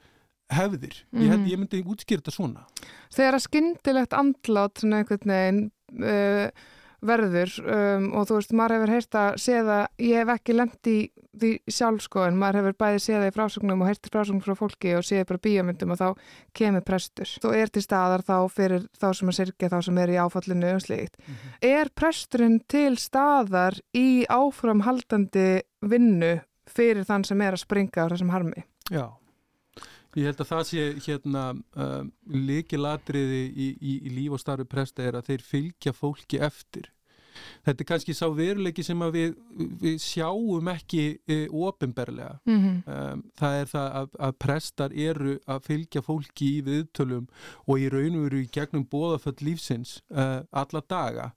hefðir, mm -hmm. ég, mhm. ég myndi útskýra þetta svona Þegar að skyndilegt andlát svona einhvern veginn uh, verður um, og þú veist, maður hefur heyrt að séða, ég hef ekki lemt í því sjálf sko, en maður hefur bæðið séða í frásögnum og heyrt frásögnum frá fólki og séði bara bíomundum og þá kemur prestur. Þú er til staðar þá fyrir þá sem að sirkja þá sem er í áfallinu og slíkt. Mm -hmm. Er presturinn til staðar í áframhaldandi vinnu fyrir þann sem er að springa á þessum harmi? Já. Ég held að það sé hérna uh, líkilatriði í, í, í líf og starfi presta er að þeir fylgja fólki eftir þetta er kannski sá veruleiki sem við, við sjáum ekki e, ofinberlega mm -hmm. um, það er það að, að prestar eru að fylgja fólki í viðtölum og í raun og veru í gegnum bóðaföll lífsins uh, alla daga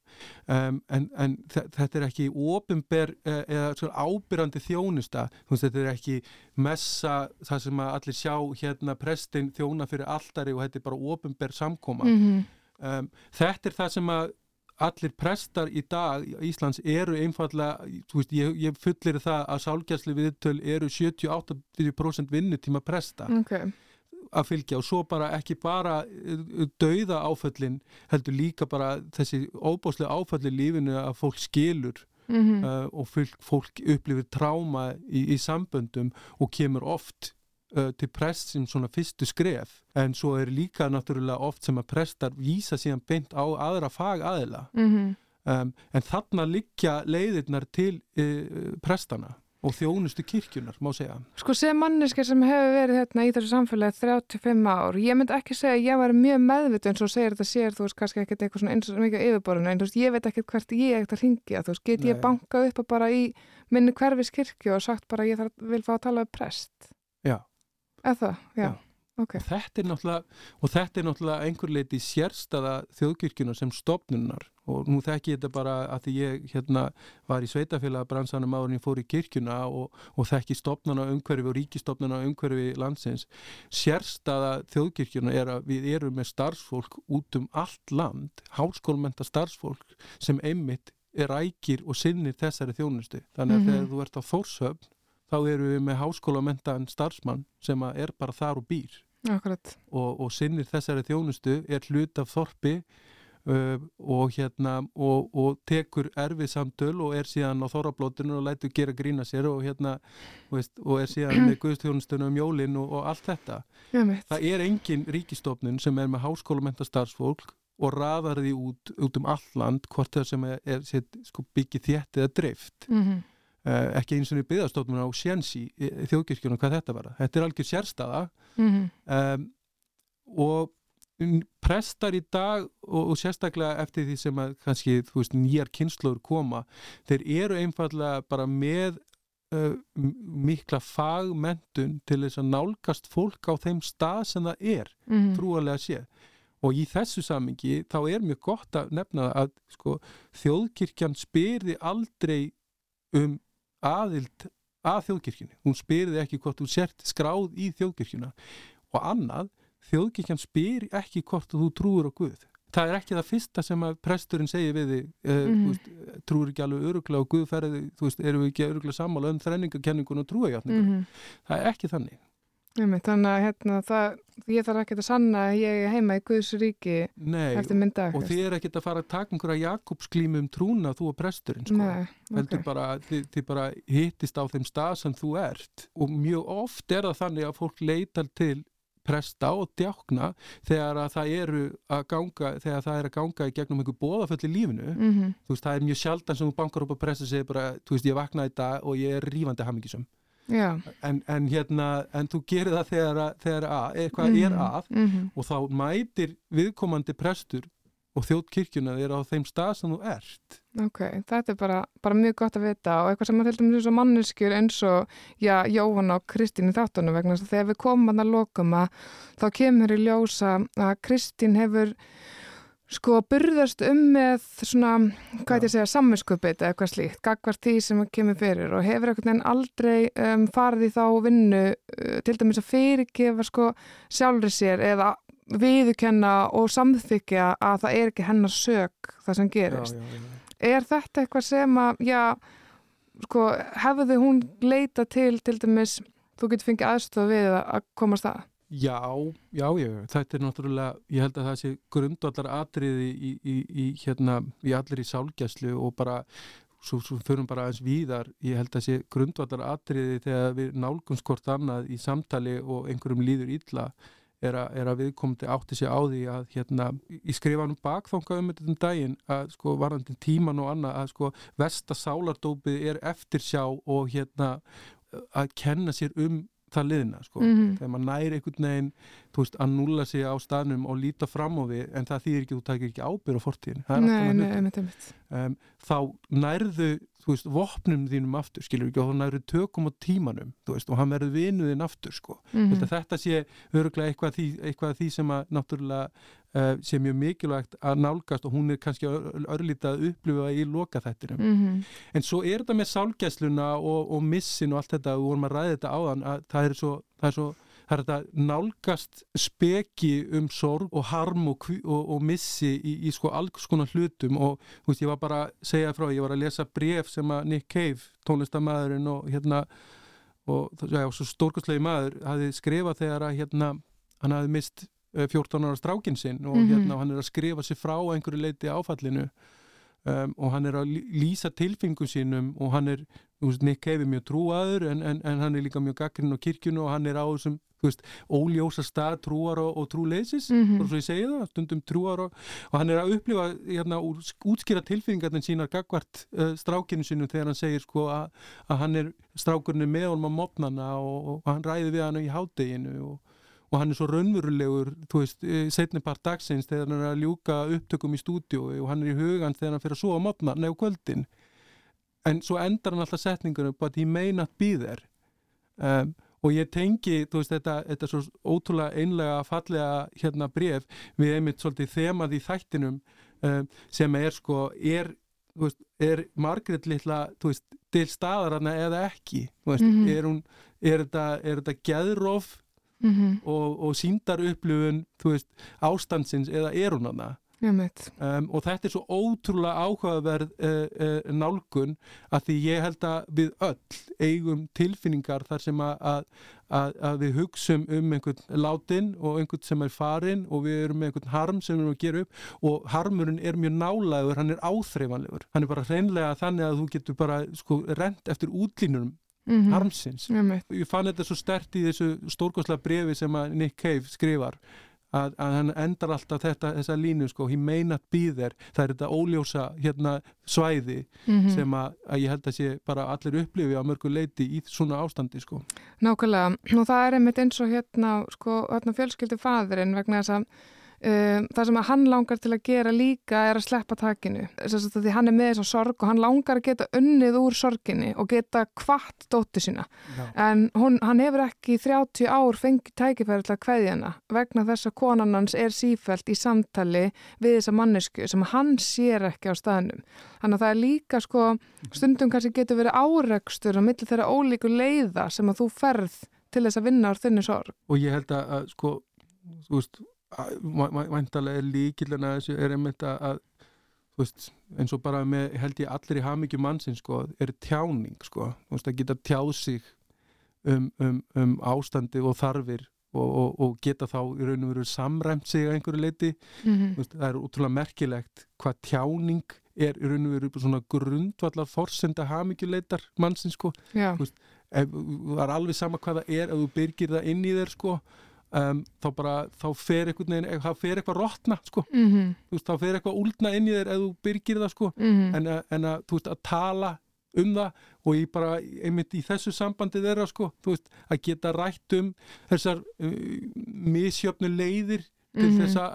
um, en, en þetta er ekki ofinber uh, eða ábyrrandi þjónusta þetta er ekki messa það sem að allir sjá hérna prestin þjóna fyrir alltari og þetta er bara ofinber samkoma mm -hmm. um, þetta er það sem að allir prestar í dag í Íslands eru einfallega, veist, ég, ég fullir það að sálgjæsli viðtöl eru 70-80% vinnutíma presta okay. að fylgja og svo bara ekki bara uh, dauða áföllin heldur líka bara þessi óbáslega áfalli lífinu að fólk skilur mm -hmm. uh, og fólk, fólk upplifir tráma í, í samböndum og kemur oft uh, til prest sem svona fyrstu skref en svo er líka náttúrulega oft sem að prestar vísa síðan beint á aðra fag aðila mm -hmm. um, en þarna liggja leiðirnar til uh, prestana og þjónustu kirkjunar, má segja. Sko sem manneski sem hefur verið hérna í þessu samfélagi 35 ár, ég myndi ekki segja að ég var mjög meðvitt eins og segir þetta sér þú veist kannski ekkert eitthvað svona eins og mikið yfirborðinu en þú veist ég veit ekkert hvert ég ekkert að ringja þú veist get ég bankað upp bara í minni hverfis kirkju og sagt bara ég þarf, vil fá að tala um prest Eða, já. já. Okay. Og, þetta og þetta er náttúrulega einhver leiti sérstaða þjóðkirkjunar sem stopnunar og nú þekk ég þetta bara að því ég hérna var í sveitafélag bransanum áður en ég fór í kirkjuna og, og þekki stopnana umhverfi og ríkistopnana umhverfi landsins. Sérstaða þjóðkirkjunar er að við erum með starfsfólk út um allt land, hálskólmenta starfsfólk sem einmitt er ægir og sinnir þessari þjónustu. Þannig að mm -hmm. þegar þú ert á fórsöfn þá eru við með háskólamentaðan starfsmann sem er bara þar og býr og, og sinnir þessari þjónustu er hlut af þorpi uh, og, hérna, og, og tekur erfið samtöl og er síðan á þorrablótunum og lætur gera grína sér og, hérna, veist, og er síðan með [clears throat] guðstjónustunum um jólinn og allt þetta. Það er engin ríkistofnun sem er með háskólamenta starfsfólk og raðar því út, út um alland hvort það sem er, er, er sko, byggið þétt eða dreift. Mm -hmm. Uh, ekki eins og við byggðastofnum á sjensi í, í þjóðkirkjunum hvað þetta var þetta er algjör sérstaða mm -hmm. um, og prestar í dag og, og sérstaklega eftir því sem að kannski veist, nýjar kynnslóður koma þeir eru einfallega bara með uh, mikla fagmentun til þess að nálgast fólk á þeim stað sem það er mm -hmm. trúarlega sé og í þessu samingi þá er mjög gott að nefna að sko, þjóðkirkjan spyrði aldrei um aðild að þjóðkirkjunni. Hún spyrði ekki hvort þú sért skráð í þjóðkirkjuna og annað, þjóðkirkjan spyr ekki hvort þú trúur á Guð. Það er ekki það fyrsta sem að presturinn segir við þig, uh, mm -hmm. trúur ekki alveg öruglega og Guð ferði, þú veist, eru við ekki öruglega sammála um þrenningakenningun og trúagjátningun. Mm -hmm. Það er ekki þannig. Þannig að hérna, það, ég þarf ekki að sanna að ég er heima í Guðs ríki Nei, eftir minn dag. Og þið er ekki að fara að taka einhverja Jakobsklímum trúna þú og presturinn. Sko. Nei, okay. bara, þið, þið bara hittist á þeim stað sem þú ert og mjög oft er það þannig að fólk leitar til presta og djákna þegar að það eru að ganga þegar það er að ganga í gegnum einhver bóðaföll í lífinu mm -hmm. þú veist það er mjög sjaldan sem þú bankar upp að presta segir bara þú veist ég vaknaði dag og ég er rífandi hamingisum en, en hérna en þú gerir það þegar, þegar að, eitthvað mm -hmm. er mhm, að mm -hmm. og þá mætir viðkomandi prestur og þjóttkirkjuna er á þeim stað sem þú ert Ok, þetta er bara, bara mjög gott að vita og eitthvað sem að til dæmis manneskjur eins og já, Jóhann og Kristín í þáttunum vegna þess að þegar við komum að lokum að þá kemur í ljósa að Kristín hefur sko burðast um með svona, hvað ég segja, samvinskupið eða eitthvað slíkt, gagvart því sem kemur fyrir og hefur einhvern veginn aldrei um, farið í þá vinnu uh, til dæmis að fyrirgefa sko sjálfur sér eða viðukenna og samþykja að það er ekki hennar sög það sem gerist. Já, já, já. Er þetta eitthvað sem að, já, sko, hefði hún leita til til dæmis, þú getur fengið aðstofa við að komast að? Já, já, já, þetta er náttúrulega, ég held að það sé grundvallar atriði í, í, í, hérna, í allir í sálgjæslu og bara, svo, svo förum bara aðeins víðar, ég held að það sé grundvallar atriði þegar við nálgum skort annað í samtali og einhverjum líður illa er að, er að viðkomandi átti sig á því að hérna, ég skrifa nú bakþánga um þetta um daginn að sko varandi tíman og annað að sko vestasálardópið er eftirsjá og hérna að kenna sér um það liðna sko. mm -hmm. þegar maður næri einhvern veginn veist, að nulla sig á staðnum og líta fram á við en það þýðir ekki, þú takir ekki ábyrð á fortíðin nei, nei, einmitt, einmitt. Um, þá nærðu þú veist, vopnum þínum aftur, skilur ekki og þá nærðu tökum á tímanum, þú veist og hann verður vinuðinn aftur, sko mm -hmm. þetta sé öruglega eitthvað því, eitthvað því sem að náttúrulega uh, sé mjög mikilvægt að nálgast og hún er kannski örlítið að upplifa í loka þettinum mm -hmm. en svo er þetta með sálgæsluna og, og missin og allt þetta, við vorum að ræða þetta áðan að það er svo, það er svo það er þetta nálgast speki um sorg og harm og, og, og missi í, í sko alls konar hlutum og veist, ég var bara að segja frá, ég var að lesa bref sem að Nick Cave, tónlistamæðurinn og hérna og já, svo stórkostlegi maður hafi skrifað þegar að hérna hann hafi mist 14 eh, ára strákin sinn og mm -hmm. hérna hann er að skrifa sér frá einhverju leiti áfallinu um, og hann er að lýsa tilfengum sínum og hann er, þú veist, Nick Cave er mjög trúaður en, en, en hann er líka mjög gaggrinn á kirkjunu og hann er á þessum veist, óljósa stað trúar og, og trúleysis mm -hmm. og svo ég segi það, stundum trúar og, og hann er að upplifa hérna, útskýra tilfinningarnir sínar gagvart uh, strákinu sinu þegar hann segir sko að, hann er strákurinn með honum á mótnana og, og hann ræði við hann í hádeginu og og hann er svo raunverulegur þú veist, eh, setni part dagsins þegar hann er að ljúka upptökum í stúdíu og hann er í hugan þegar hann fyrir að svo á mótna nefn kvöldin. En svo endar hann alltaf setningunum but he may not be there. Um, og ég tengi, þú veist, þetta, þetta svo ótrúlega einlega fallega hérna bref við einmitt svolítið þemað í þættinum um, sem er sko, er Veist, er Margret litla veist, til staðar hana eða ekki? Veist, mm -hmm. er, hún, er þetta, þetta geðróf mm -hmm. og, og síndar upplifun veist, ástandsins eða er hún hana um, og þetta er svo ótrúlega áhugaverð uh, uh, nálgun að því ég held að við öll eigum tilfinningar þar sem að, að, að, að við hugsum um einhvern látin og einhvern sem er farin og við erum með einhvern harm sem við erum að gera upp og harmurinn er mjög nálagur, hann er áþreifanlegur. Hann er bara hreinlega þannig að þú getur bara sko rent eftir útlínunum mm -hmm. harmsins. Ég fann þetta svo stert í þessu stórgóðslega brefi sem að Nick Cave skrifar að, að hann endar alltaf þetta, þessa línu sko, he may not be there, það er þetta óljósa hérna svæði mm -hmm. sem að, að ég held að sé bara allir upplifi á mörgu leiti í svona ástandi sko. Nákvæmlega, og það er einmitt eins og hérna, sko, hérna fjölskyldi fadurinn vegna þess að Um, það sem að hann langar til að gera líka er að sleppa takinu. Því hann er með þess að sorg og hann langar að geta unnið úr sorginni og geta kvart dóttu sína. Já. en hún, hann hefur ekki 30 ár fengið tækifæri til að kveðja hana vegna þess að konan hans er sífælt í samtali við þessa mannesku sem hann sér ekki á staðnum. Þannig að það er líka sko stundum kannski getur verið áreikstur á milli þeirra ólíku leiða sem að þú ferð til þess að vinna á þunni sorg. Og ég held að sko þú veist væntalega líkilina þessu er einmitt að veist, eins og bara með held ég allir í hafmyggju mannsins sko, er tjáning sko, veist, að geta tjáð sig um, um, um ástandi og þarfir og, og, og geta þá í raun og veru samræmt sig að einhverju leiti mm -hmm. veist, það er útrúlega merkilegt hvað tjáning er í raun og veru svona grundvallar forsenda hafmyggjuleitar mannsins sko. Það er alveg sama hvað það er ef þú byrgir það inn í þér sko Um, þá bara, þá fer eitthvað þá fer eitthvað rótna sko mm -hmm. veist, þá fer eitthvað úldna inn í þér ef þú byrgir það sko mm -hmm. en, en að, veist, að tala um það og ég bara, einmitt í þessu sambandi þeirra sko, þú veist, að geta rætt um þessar uh, misjöfnu leiðir til -hmm. þess að,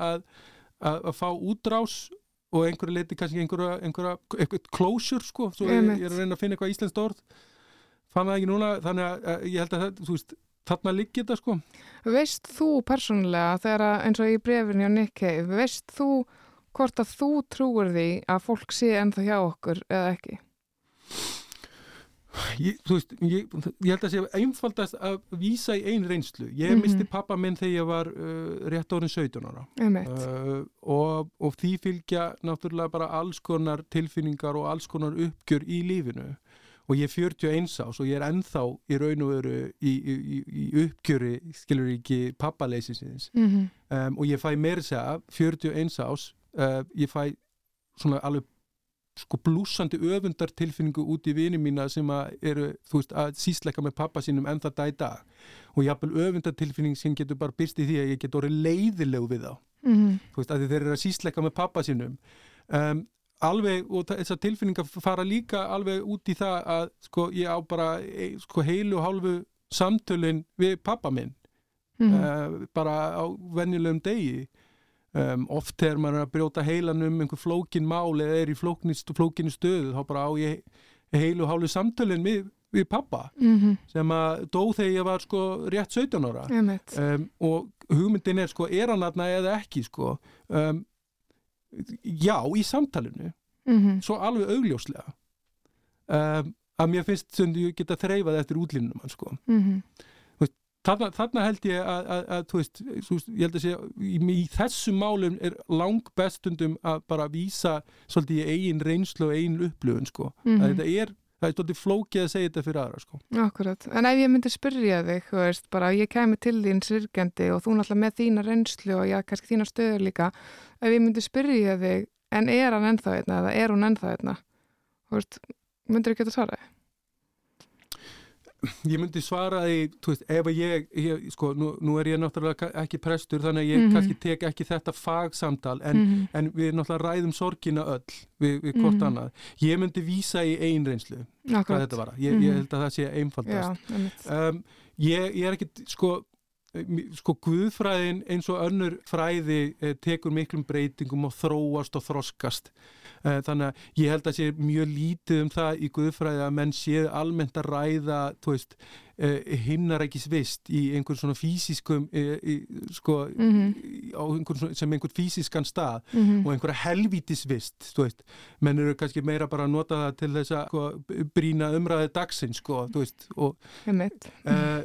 að að fá útrás og einhverju leiti kannski einhverja, einhverja eitthvað closure sko, svo ég, ég er að reyna að finna eitthvað íslenskt orð fann það ekki núna, þannig að ég held að það, þú veist þarna líkir þetta sko. Veist þú persónulega þegar eins og í brefinu á Nikkei, veist þú hvort að þú trúur því að fólk sé ennþá hjá okkur eða ekki? Ég, veist, ég, ég held að sé einfaldast að vísa í einn reynslu. Ég mm -hmm. misti pappa minn þegar ég var uh, rétt árið 17 ára uh, og, og því fylgja náttúrulega bara alls konar tilfinningar og alls konar uppgjör í lífinu og ég er 41 ás og ég er ennþá í raun og veru í, í, í uppgjöri, skilur ekki pappaleysins mm -hmm. um, og ég fæ meira segja 41 ás uh, ég fæ svona alveg sko blúsandi öfundar tilfinningu út í vini mína sem að eru þú veist að sísleika með pappa sínum en það dag í dag og jáfnvel öfundar tilfinning sem getur bara byrst í því að ég get orðið leiðilegu við þá mm -hmm. þú veist að þeir eru að sísleika með pappa sínum um, alveg og þessar tilfinningar fara líka alveg út í það að sko ég á bara e, sko heilu og hálfu samtölinn við pappa minn mm -hmm. uh, bara á venjulegum degi um, oft er maður að brjóta heilan um einhver flókin mál eða er í flókinu stöðu þá bara á ég heilu og hálfu samtölinn við, við pappa mm -hmm. sem að dó þegar ég var sko rétt 17 ára um, og hugmyndin er sko er hann aðna eða ekki sko um, já, í samtalenu mm -hmm. svo alveg augljóslega um, að mér finnst sem þú geta þreifað eftir útlínunum sko. mm -hmm. þarna, þarna held ég að, að, að þú veist, ég held að segja í, í þessum málum er lang bestundum að bara vísa svolítið í eigin reynslu og eigin upplöfun sko. mm -hmm. þetta er það er svolítið flókið að segja þetta fyrir aðra sko. Akkurat, en ef ég myndi spyrja þig þú veist, bara ég kemi til þín sirkjandi og þú náttúrulega með þína reynslu og já, kannski þína stöður líka ef ég myndi spyrja þig en er hann ennþá einna eða er hún ennþá einna þú veist, myndir ekki þetta svara ég myndi svara því, þú veist, ef ég, ég sko, nú, nú er ég náttúrulega ekki prestur þannig að ég mm -hmm. kannski tek ekki þetta fagsamtal en, mm -hmm. en við náttúrulega ræðum sorgina öll við, við hvort mm -hmm. annað. Ég myndi vísa í einreynslu hvað þetta var. Ég, ég held að það sé einfaldast. Já, um, ég, ég er ekki, sko, sko Guðfræðin eins og önnur fræði eh, tekur miklum breytingum og þróast og þroskast þannig að ég held að sé mjög lítið um það í Guðfræði að menn séð almennt að ræða, veist Eh, himnarækisvist í einhvern svona fysiskum eh, sko, mm -hmm. einhvern, sem einhvern fysiskan stað mm -hmm. og einhverja helvítisvist menn eru kannski meira bara að nota það til þess að sko, brína umræðið dagsinn sko, veist og uh,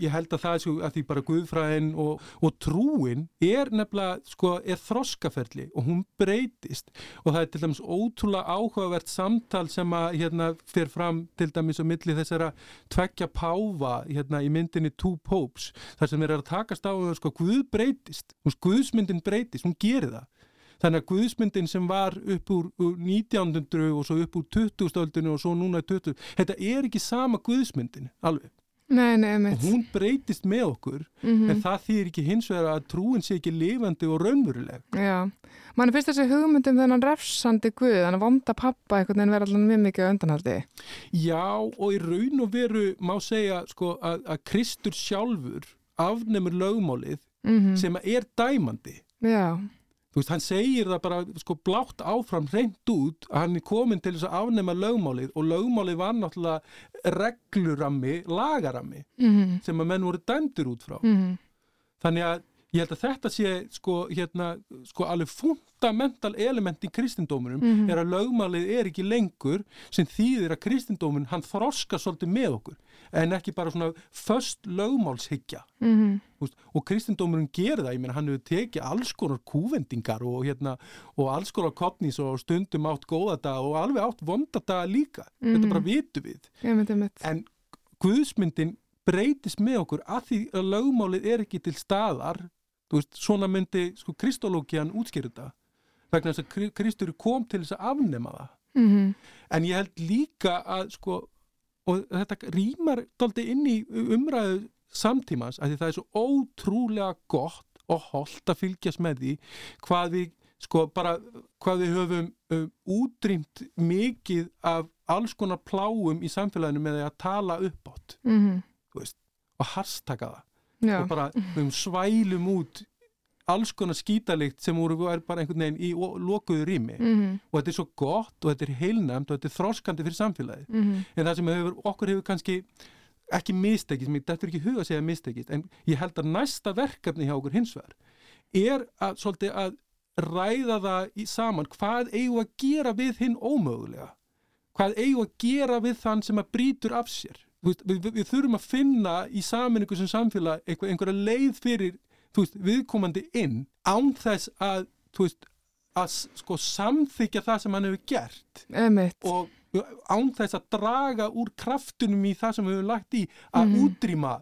ég held að það að því bara Guðfræðin og, og trúin er nefnilega sko, er þroskaferli og hún breytist og það er til dæmis ótrúlega áhugavert samtal sem að hérna fer fram til dæmis á milli þessara tveggja pá páfa hérna í myndinni Two Popes þar sem er að takast á um sko Guð breytist, Guðsmyndin breytist, hún gerir það þannig að Guðsmyndin sem var upp úr, úr 19. og svo upp úr 20. stöldinu og svo núna 20. Þetta er ekki sama Guðsmyndin alveg Nei, nei, og hún breytist með okkur mm -hmm. en það þýr ekki hins vegar að trúin sé ekki lifandi og raunveruleg. Já, mann finnst þessi hugmyndum þennan refsandi guð, þannig að vonda pappa einhvern veginn verður alveg mjög mikið öndanhaldi Já, og í raun og veru má segja sko að, að Kristur sjálfur afnemur lögmálið mm -hmm. sem er dæmandi. Já Þú veist, hann segir það bara sko blátt áfram reynd út að hann er komin til þess að afnema lögmálið og lögmálið var náttúrulega reglurammi, lagarammi mm -hmm. sem að menn voru dæmdur út frá. Mm -hmm. Þannig að ég held að þetta sé sko, hérna, sko alveg fundamental element í kristindómunum mm -hmm. er að lögmálið er ekki lengur sem þýðir að kristindómun hann þroska svolítið með okkur en ekki bara svona först lögmálshyggja mm -hmm. og kristindómunum gerir það, ég meina hann hefur tekið alls konar kúvendingar og, hérna, og alls konar kopnís og stundum átt góða dag og alveg átt vonda dag líka mm -hmm. þetta bara vitu við ja, en Guðsmyndin breytist með okkur að því að lögmálið er ekki til staðar veist, svona myndi sko, kristológian útskýrða þetta vegna þess að Kristur kom til þess að afnema það mm -hmm. en ég held líka að sko og þetta rýmar doldi inn í umræðu samtímas að það er svo ótrúlega gott og holdt að fylgjast með því hvað við sko bara hvað við höfum um, útrýmt mikið af alls konar pláum í samfélaginu með því að tala upp átt mm -hmm. og harstaka það Já. og bara um, svælum út alls konar skítalikt sem voru bara einhvern veginn í lokuðu rými mm -hmm. og þetta er svo gott og þetta er heilnæmt og þetta er þróskandi fyrir samfélagi mm -hmm. en það sem hefur, okkur hefur kannski ekki mistekist, mér dættur ekki huga að segja mistekist, en ég held að næsta verkefni hjá okkur hins vegar er að, svolítið, að ræða það í saman, hvað eigum að gera við hinn ómögulega hvað eigum að gera við þann sem að brítur af sér við, við, við þurfum að finna í saminningu sem samfélag einhverja leið fyrir veist, viðkomandi inn án þess að, veist, að sko, samþykja það sem hann hefur gert Emitt. og án þess að draga úr kraftunum í það sem við hefum lagt í að mm. útrýma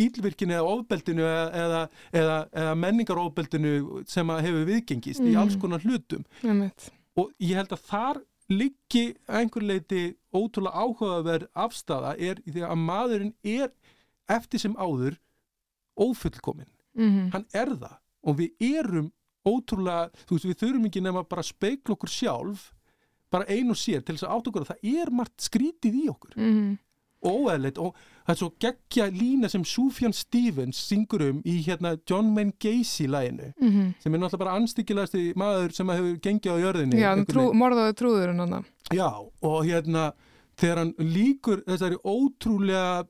ílvirkinu eða ofbeldinu eða, eða, eða menningarófbeldinu sem hefur viðgengist mm. í alls konar hlutum Emitt. og ég held að þar liggi einhver leiti ótrúlega áhugaverð afstafa er því að maðurinn er eftir sem áður ófullkominn mm -hmm. hann er það og við erum ótrúlega, þú veist við þurfum ekki nefn að bara speikla okkur sjálf bara einu sér til þess að átt okkur að það er margt skrítið í okkur mm -hmm. óæðilegt og það er svo geggja lína sem Sufjan Stevens syngur um í hérna John Wayne Gacy læginu mm -hmm. sem er náttúrulega bara anstíkilegast maður sem hefur gengið á jörðinni Já, trú, morðaði trúður hann Já, og hérna þegar hann líkur þessari ótrúlega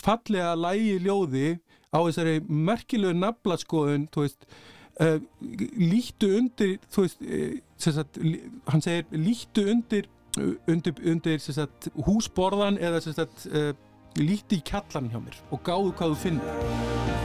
fallega lægi ljóði á þessari merkilegu naflaskoðun þú veist uh, lítu undir þú veist uh, sagt, hann segir lítu undir undir, undir sagt, húsborðan eða sagt, uh, líti í kjallan hjá mér og gáðu hvað þú finnir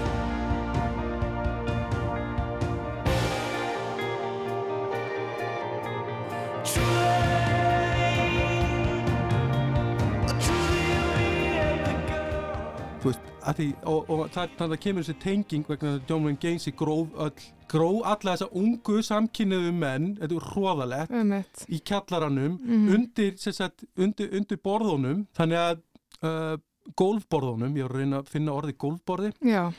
Því, og, og þannig að það kemur þessi tenging vegna að John Wayne Gacy gróf, öll, gróf alla þessa ungu samkynniðu menn, þetta er hróðalegt um í kjallaranum mm -hmm. undir, sagt, undir, undir borðunum þannig að uh, gólfborðunum, ég var að reyna að finna orði gólfborði. Já,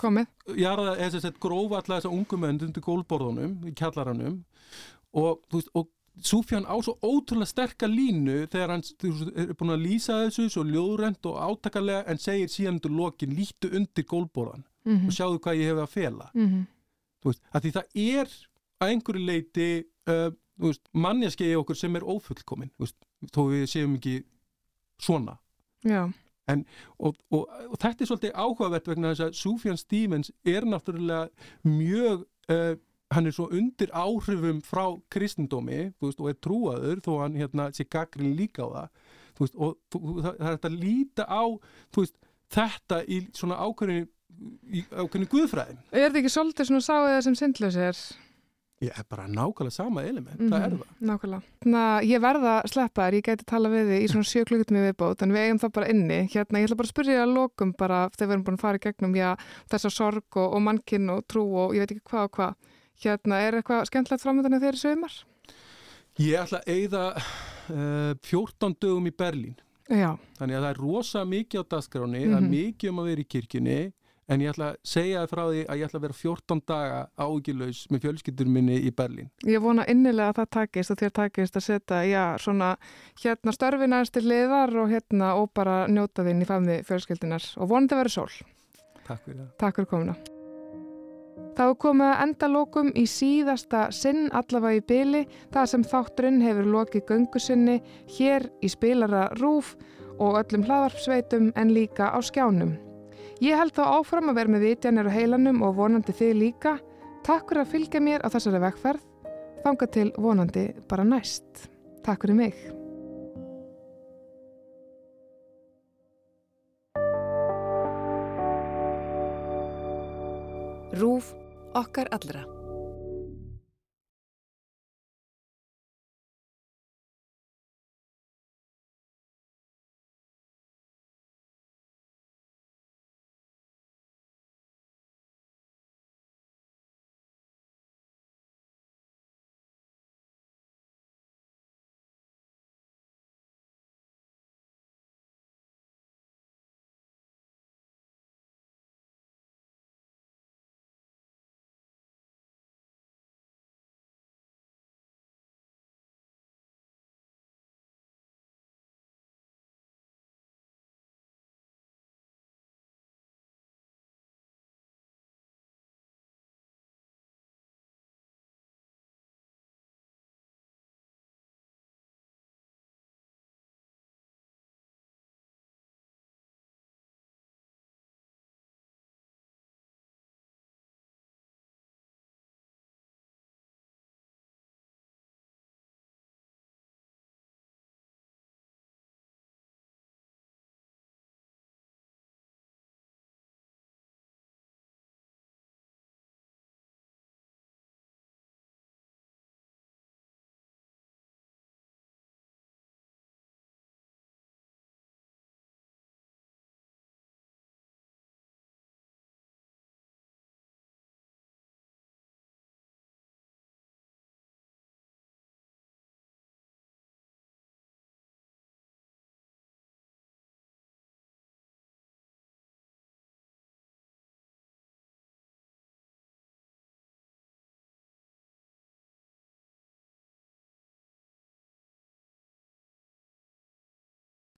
komið. Já, það er að grófa alltaf þess að ungum undir gólfborðunum í kjallaranum og, veist, og Súfjan á svo ótrúlega sterkar línu þegar hann er búin að lýsa þessu svo ljóðrend og átakarlega en segir síðan undir lokin lítu undir gólborðan mm -hmm. og sjáðu hvað ég hef að fela mm -hmm. þú veist, að því það er að einhverju leiti uh, veist, mannjaskei okkur sem er ófullkomin veist, þó við séum ekki svona en, og, og, og þetta er svolítið áhugavert vegna þess að Súfjan Stevens er náttúrulega mjög uh, hann er svo undir áhrifum frá kristendómi veist, og er trúaður þó hann hérna, sé gagrin líka á það. Veist, og það, það er þetta að líta á veist, þetta í svona ákveðinu ákveðinu guðfræðin. Er þetta ekki svolítið svona sáðið sem syndlaus er? Ég er bara nákvæmlega sama element, mm -hmm. það er mhm, það. Nákvæmlega, Ná, ég verða að sleppa þér, ég gæti tala við þig í svona sjöklugtum í viðbót en við eigum það bara inni, hérna ég ætla bara að spyrja að lokum bara þegar við erum búin að fara í gegnum já, þessa sorg og, og mannkinn og trú og ég veit ekki hvað og hvað Hérna, er eitthvað skemmtilegt framöndan þegar sögumar? Ég ætla að eigða uh, 14 dögum í Berlín. Já. Þannig að það er rosa mikið á dagskráni, mm -hmm. það er mhm. mikið um að vera í kirkjunni, en ég ætla að segja það frá því að ég ætla að vera 14 daga ágilaus með fjölskyldur minni í Berlín. Ég vona innilega að það takist og þér takist að setja, já, svona hérna störfinast til liðar og hérna og bara njóta þinn í famni fjölskyldunar og vonandi að vera sól. Takk fyrir það. Takk fyrir komuna. Þá komið að endalókum í síðasta sinn allavega í byli það sem þátturinn hefur lokið göngu sinni hér í spilara Rúf og öllum hlaðarpsveitum en líka á skjánum. Ég held þá áfram að vera með vitjanir og heilanum og vonandi þið líka. Takk fyrir að fylgja mér á þessari vekkferð. Þanga til vonandi bara næst. Takk fyrir mig. Rúf okkar allra.